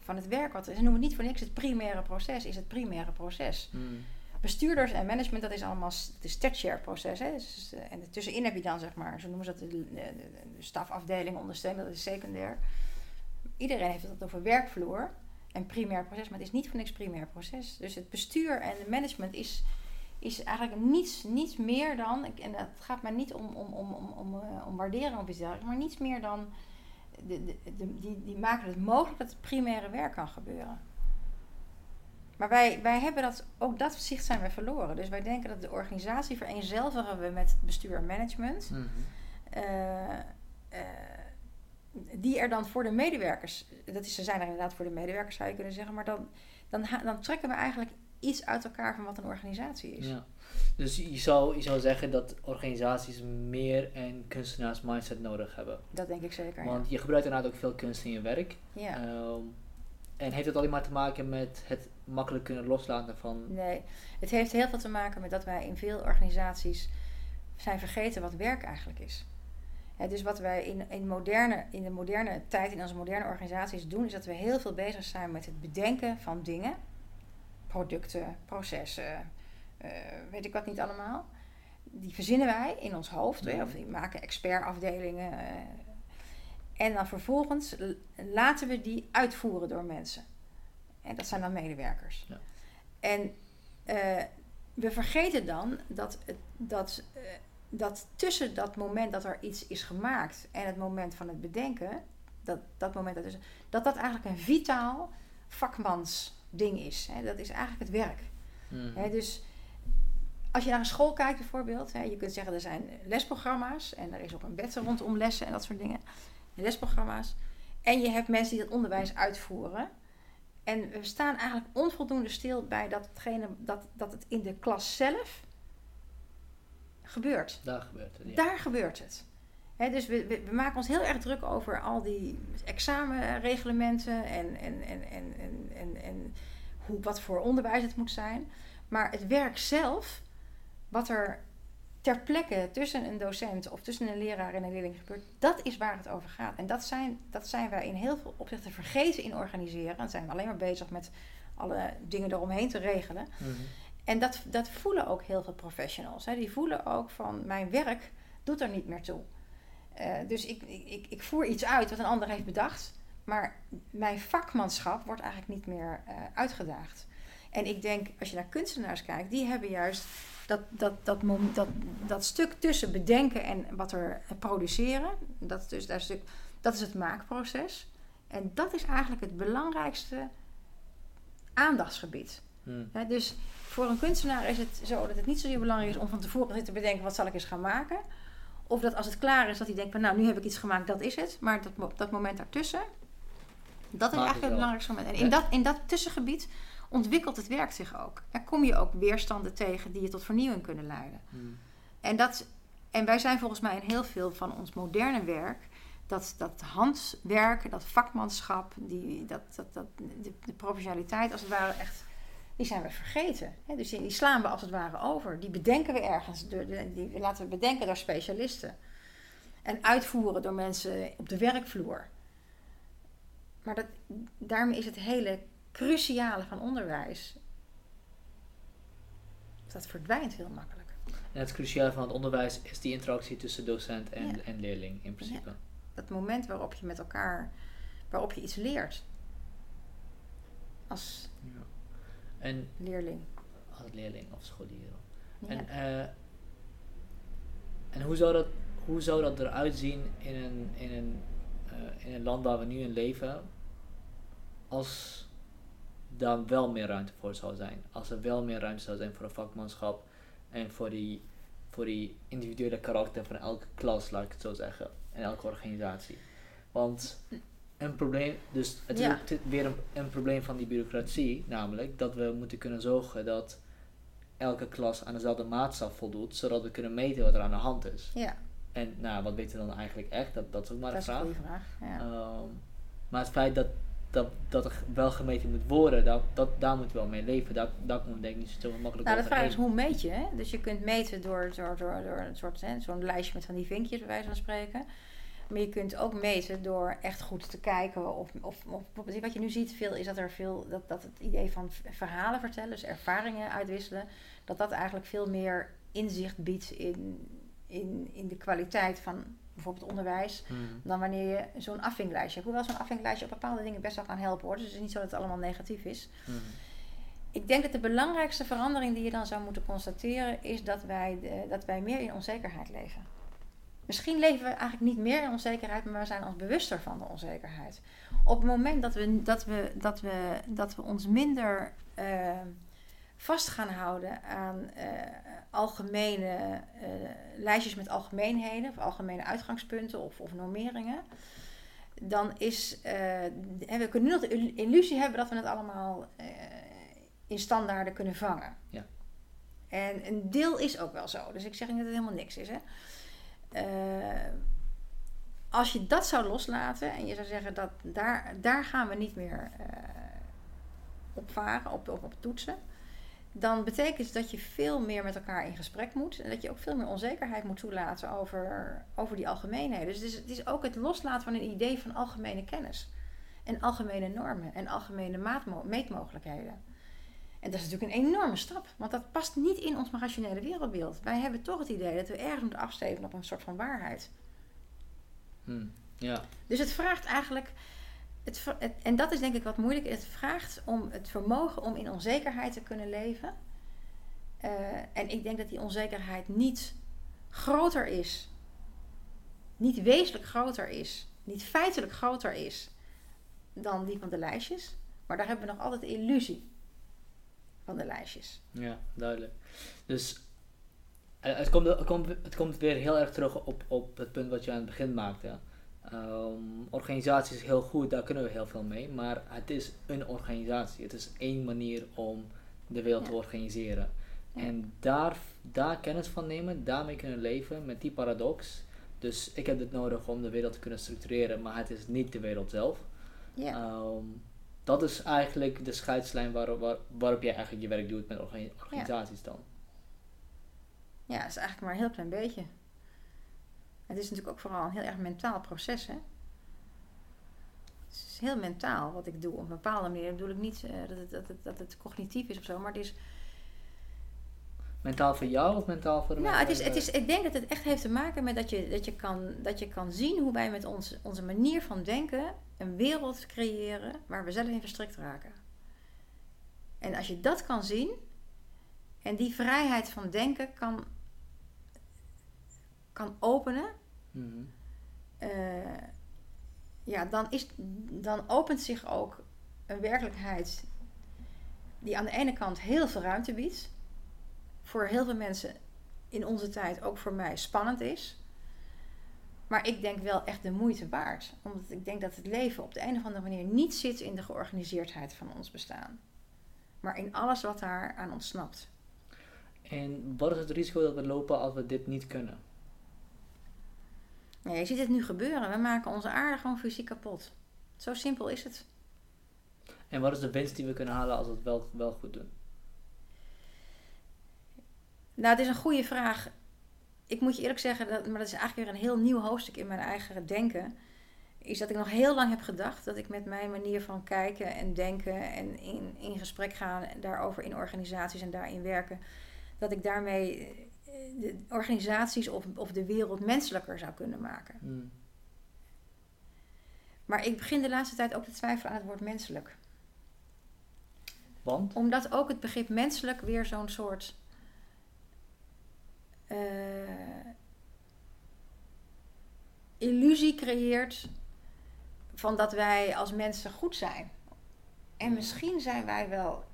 van het werk. Wat, ze noemen niet voor niks het primaire proces, is het primaire proces.
Hmm.
Bestuurders en management, dat is allemaal het is tertiair proces. Hè? Dus, eh, en tussenin heb je dan, zeg maar, zo noemen ze dat de, de, de stafafdeling ondersteunen, dat is secundair. Iedereen heeft het over werkvloer en primair proces, maar het is niet voor niks primair proces. Dus het bestuur en het management is, is eigenlijk niets, niets meer dan, en dat gaat maar niet om, om, om, om, om, uh, om waardering of iets dergelijks, maar niets meer dan, de, de, de, die, die maken het mogelijk dat het primaire werk kan gebeuren. Maar wij, wij hebben dat, ook dat zicht zijn we verloren. Dus wij denken dat de organisatie vereenzelvigen we met bestuur en management.
Mhm.
Uh, uh, die er dan voor de medewerkers, dat is, ze zijn er inderdaad voor de medewerkers zou je kunnen zeggen, maar dan, dan, dan trekken we eigenlijk iets uit elkaar van wat een organisatie is.
Ja. Dus je zou, je zou zeggen dat organisaties meer een kunstenaars mindset nodig hebben.
Dat denk ik zeker.
Want je gebruikt inderdaad ook veel kunst in je werk.
Ja.
Um, en heeft het alleen maar te maken met het makkelijk kunnen loslaten van.
Nee, het heeft heel veel te maken met dat wij in veel organisaties zijn vergeten wat werk eigenlijk is. Dus wat wij in, in, moderne, in de moderne tijd, in onze moderne organisaties doen, is dat we heel veel bezig zijn met het bedenken van dingen, producten, processen, uh, weet ik wat niet allemaal. Die verzinnen wij in ons hoofd, ja. of die maken expertafdelingen. Uh, en dan vervolgens laten we die uitvoeren door mensen. En dat zijn dan medewerkers.
Ja.
En uh, we vergeten dan dat, dat dat tussen dat moment dat er iets is gemaakt en het moment van het bedenken, dat, dat moment dat, dat dat eigenlijk een vitaal vakmansding is. Hè. Dat is eigenlijk het werk.
Mm.
Hè, dus als je naar een school kijkt bijvoorbeeld, hè, je kunt zeggen er zijn lesprogramma's en er is ook een wet rondom lessen en dat soort dingen. Lesprogramma's. En je hebt mensen die dat onderwijs uitvoeren. En we staan eigenlijk onvoldoende stil bij datgene, dat, dat het in de klas zelf gebeurt.
Daar gebeurt het. Ja.
Daar gebeurt het. He, dus we, we, we, maken ons heel erg druk over al die examenreglementen en, en, en, en, en, en, en hoe, wat voor onderwijs het moet zijn. Maar het werk zelf, wat er ter plekke tussen een docent of tussen een leraar en een leerling gebeurt, dat is waar het over gaat. En dat zijn, dat zijn wij in heel veel opzichten vergeten in organiseren. Dan zijn we alleen maar bezig met alle dingen eromheen te regelen.
Mm-hmm.
En dat, dat voelen ook heel veel professionals. Hè. Die voelen ook van mijn werk doet er niet meer toe. Uh, dus ik, ik, ik voer iets uit wat een ander heeft bedacht. Maar mijn vakmanschap wordt eigenlijk niet meer uh, uitgedaagd. En ik denk, als je naar kunstenaars kijkt, die hebben juist dat, dat, dat, dat, dat stuk tussen bedenken en wat er produceren. Dat, dus, dat, stuk, dat is het maakproces. En dat is eigenlijk het belangrijkste aandachtsgebied.
Hmm.
He, dus voor een kunstenaar is het zo dat het niet zozeer belangrijk is om van tevoren te bedenken wat zal ik eens gaan maken. Of dat als het klaar is, dat hij denkt van nou nu heb ik iets gemaakt, dat is het. Maar dat, dat moment daartussen, dat is eigenlijk
het
belangrijkste moment. En in dat, in dat tussengebied ontwikkelt het werk zich ook. Er kom je ook weerstanden tegen die je tot vernieuwing kunnen leiden.
Hmm.
En, dat, en wij zijn volgens mij in heel veel van ons moderne werk, dat, dat handwerk, dat vakmanschap, die, dat, dat, dat, de, de professionaliteit als het ware echt, die zijn we vergeten. Hè? Dus die, die slaan we als het ware over. Die bedenken we ergens, door, die laten we bedenken door specialisten. En uitvoeren door mensen op de werkvloer. Maar dat, daarmee is het hele cruciale van onderwijs, dat verdwijnt heel makkelijk.
En het cruciale van het onderwijs is die interactie tussen docent en,
Ja.
en leerling in principe.
dat moment waarop je met elkaar, waarop je iets leert. Als
Ja. En
leerling.
als leerling of scholier. En, eh, en hoe, zou dat, hoe zou dat eruit zien in een, in, een, eh, in een land waar we nu in leven, als daar wel meer ruimte voor zou zijn? Als er wel meer ruimte zou zijn voor een vakmanschap en voor die, voor die individuele karakter van elke klas, laat ik het zo zeggen, en elke organisatie. Want een probleem, dus het is
Ja.
weer een, een probleem van die bureaucratie, namelijk dat we moeten kunnen zorgen dat elke klas aan dezelfde maatstaf voldoet, zodat we kunnen meten wat er aan de hand is.
ja,
En nou, wat weten we dan eigenlijk echt? Dat, dat is ook maar
dat
een
is een
vraag.
goede vraag. Ja.
Ehm, maar het feit dat, dat, dat er wel gemeten moet worden, dat, dat, daar moet wel mee leven. Dat, dat moet denk ik niet zo makkelijk
Nou, de vraag is hoe meet je? Hè? Dus je kunt meten door, door, door, door een soort, zo'n lijstje met van die vinkjes, bij wijze van spreken. Maar je kunt ook meten door echt goed te kijken. Of, of, of wat je nu ziet veel is dat er veel, dat, dat het idee van verhalen vertellen, dus ervaringen uitwisselen, dat dat eigenlijk veel meer inzicht biedt in, in, in de kwaliteit van bijvoorbeeld onderwijs, hmm. dan wanneer je zo'n afvinklijstje hebt. Hoewel zo'n afvinklijstje op bepaalde dingen best wel kan helpen hoor. Dus het is niet zo dat het allemaal negatief is. Hmm. Ik denk dat de belangrijkste verandering die je dan zou moeten constateren is dat wij, de, dat wij meer in onzekerheid leven. Misschien leven we eigenlijk niet meer in onzekerheid, maar we zijn ons bewuster van de onzekerheid. Op het moment dat we, dat we, dat we, dat we ons minder uh, vast gaan houden aan uh, algemene uh, lijstjes met algemeenheden, of algemene uitgangspunten of, of normeringen, dan is. we kunnen nu nog de illusie hebben dat we het allemaal in standaarden kunnen vangen. Ja. En een deel is ook wel zo. Dus ik zeg niet dat het helemaal niks is. Hè? Uh, als je dat zou loslaten en je zou zeggen dat daar, daar gaan we niet meer uh, op varen, op, op, op toetsen, dan betekent dat je veel meer met elkaar in gesprek moet en dat je ook veel meer onzekerheid moet toelaten over, over die algemeenheden. Dus het is, het is ook het loslaten van een idee van algemene kennis en algemene normen en algemene meetmogelijkheden. En dat is natuurlijk een enorme stap, want dat past niet in ons rationele wereldbeeld. Wij hebben toch het idee dat we ergens moeten afsteven op een soort van waarheid.
Hmm, ja.
Dus het vraagt eigenlijk, het, en dat is denk ik wat moeilijk, het vraagt om het vermogen om in onzekerheid te kunnen leven. Uh, en ik denk dat die onzekerheid niet groter is, niet wezenlijk groter is, niet feitelijk groter is dan die van de lijstjes. Maar daar hebben we nog altijd de illusie van de lijstjes.
Ja, duidelijk. Dus eh, het komt, het komt, het komt weer heel erg terug op, op het punt wat je aan het begin maakte. Um, organisatie is heel goed, daar kunnen we heel veel mee. Maar het is een organisatie. Het is één manier om de wereld te organiseren. En daar, daar kennis van nemen, daarmee kunnen leven met die paradox. Dus ik heb dit nodig om de wereld te kunnen structureren, maar het is niet de wereld zelf. Ja. Um, dat is eigenlijk de scheidslijn waar, waar, waarop jij eigenlijk je werk doet met organisaties dan.
Ja, is eigenlijk maar een heel klein beetje. Het is natuurlijk ook vooral een heel erg mentaal proces, hè? Het is heel mentaal wat ik doe. Op een bepaalde manier bedoel ik niet uh, dat, het, dat, het, dat het cognitief is of zo, maar het is
Mentaal voor jou of mentaal voor de
nou, het is, het is, ik denk dat het echt heeft te maken met dat je, dat je, kan, dat je kan zien hoe wij met ons, onze manier van denken een wereld creëren waar we zelf in verstrikt raken. En als je dat kan zien en die vrijheid van denken kan, kan openen, mhm. eh, ja, dan, is, dan opent zich ook een werkelijkheid die aan de ene kant heel veel ruimte biedt voor heel veel mensen in onze tijd, ook voor mij, spannend is. Maar ik denk wel echt de moeite waard. Omdat ik denk dat het leven op de een of andere manier niet zit in de georganiseerdheid van ons bestaan. Maar in alles wat daar aan ontsnapt.
En wat is het risico dat we lopen als we dit niet kunnen?
Je ziet het nu gebeuren. We maken onze aarde gewoon fysiek kapot. Zo simpel is het.
En wat is de winst die we kunnen halen als we het wel, wel goed doen?
Nou, het is een goede vraag. Ik moet je eerlijk zeggen, dat, maar dat is eigenlijk weer een heel nieuw hoofdstuk in mijn eigen denken. Is dat ik nog heel lang heb gedacht dat ik met mijn manier van kijken en denken en in, in gesprek gaan daarover in organisaties en daarin werken, dat ik daarmee de organisaties of, of de wereld menselijker zou kunnen maken. Hmm. Maar ik begin de laatste tijd ook te twijfelen aan het woord menselijk.
Want?
Omdat ook het begrip menselijk weer zo'n soort uh, illusie creëert van dat wij als mensen goed zijn. En misschien zijn wij wel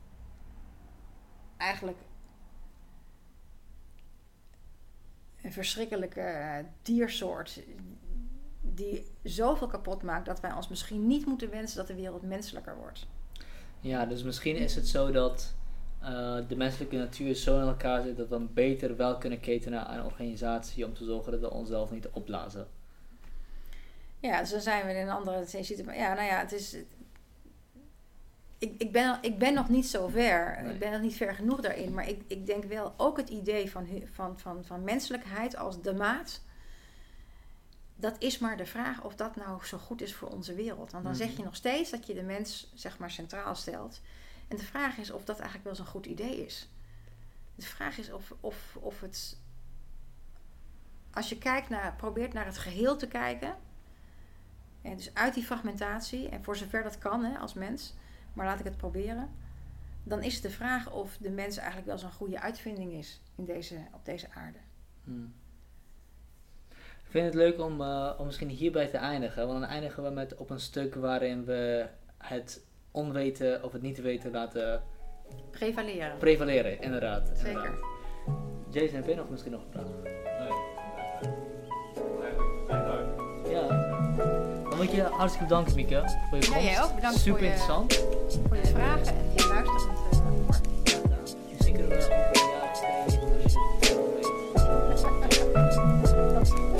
eigenlijk een verschrikkelijke diersoort die zoveel kapot maakt dat wij ons misschien niet moeten wensen dat de wereld menselijker wordt.
Ja, dus misschien is het zo dat uh, de menselijke natuur zo in elkaar zit dat we beter wel kunnen ketenen aan een organisatie om te zorgen dat we onszelf niet opblazen.
Ja, dan zijn we in een andere situatie. Ja, nou ja, het is. Ik, ik, ben, ik ben nog niet zo ver. Ik ben nog niet ver genoeg daarin. Maar ik, ik denk wel ook het idee van, van, van, van menselijkheid als de maat. Dat is maar de vraag of dat nou zo goed is voor onze wereld. Want dan zeg
Mhm.
je nog steeds dat je de mens zeg maar centraal stelt. En de vraag is of dat eigenlijk wel zo'n goed idee is. De vraag is of, of, of het. Als je kijkt naar, probeert naar het geheel te kijken. En dus uit die fragmentatie, en voor zover dat kan hè, als mens, maar laat ik het proberen. Dan is het de vraag of de mens eigenlijk wel zo'n goede uitvinding is in deze, op deze aarde.
Hmm. Ik vind het leuk om, eh, om misschien hierbij te eindigen. Want dan eindigen we met op een stuk waarin we het onweten of het niet weten laten
Prevaleren.
prevaleren. Inderdaad.
Zeker.
inderdaad. Jason, heb je nog misschien nog een vraag? Ja. Dan moet ik je hartstikke bedanken, Mieke. Voor je
Ja,
komst.
jij ook. Bedankt
Super
voor je-
interessant
voor je vragen en je luisteren Zeker het Ja, Zeker wel. Ja,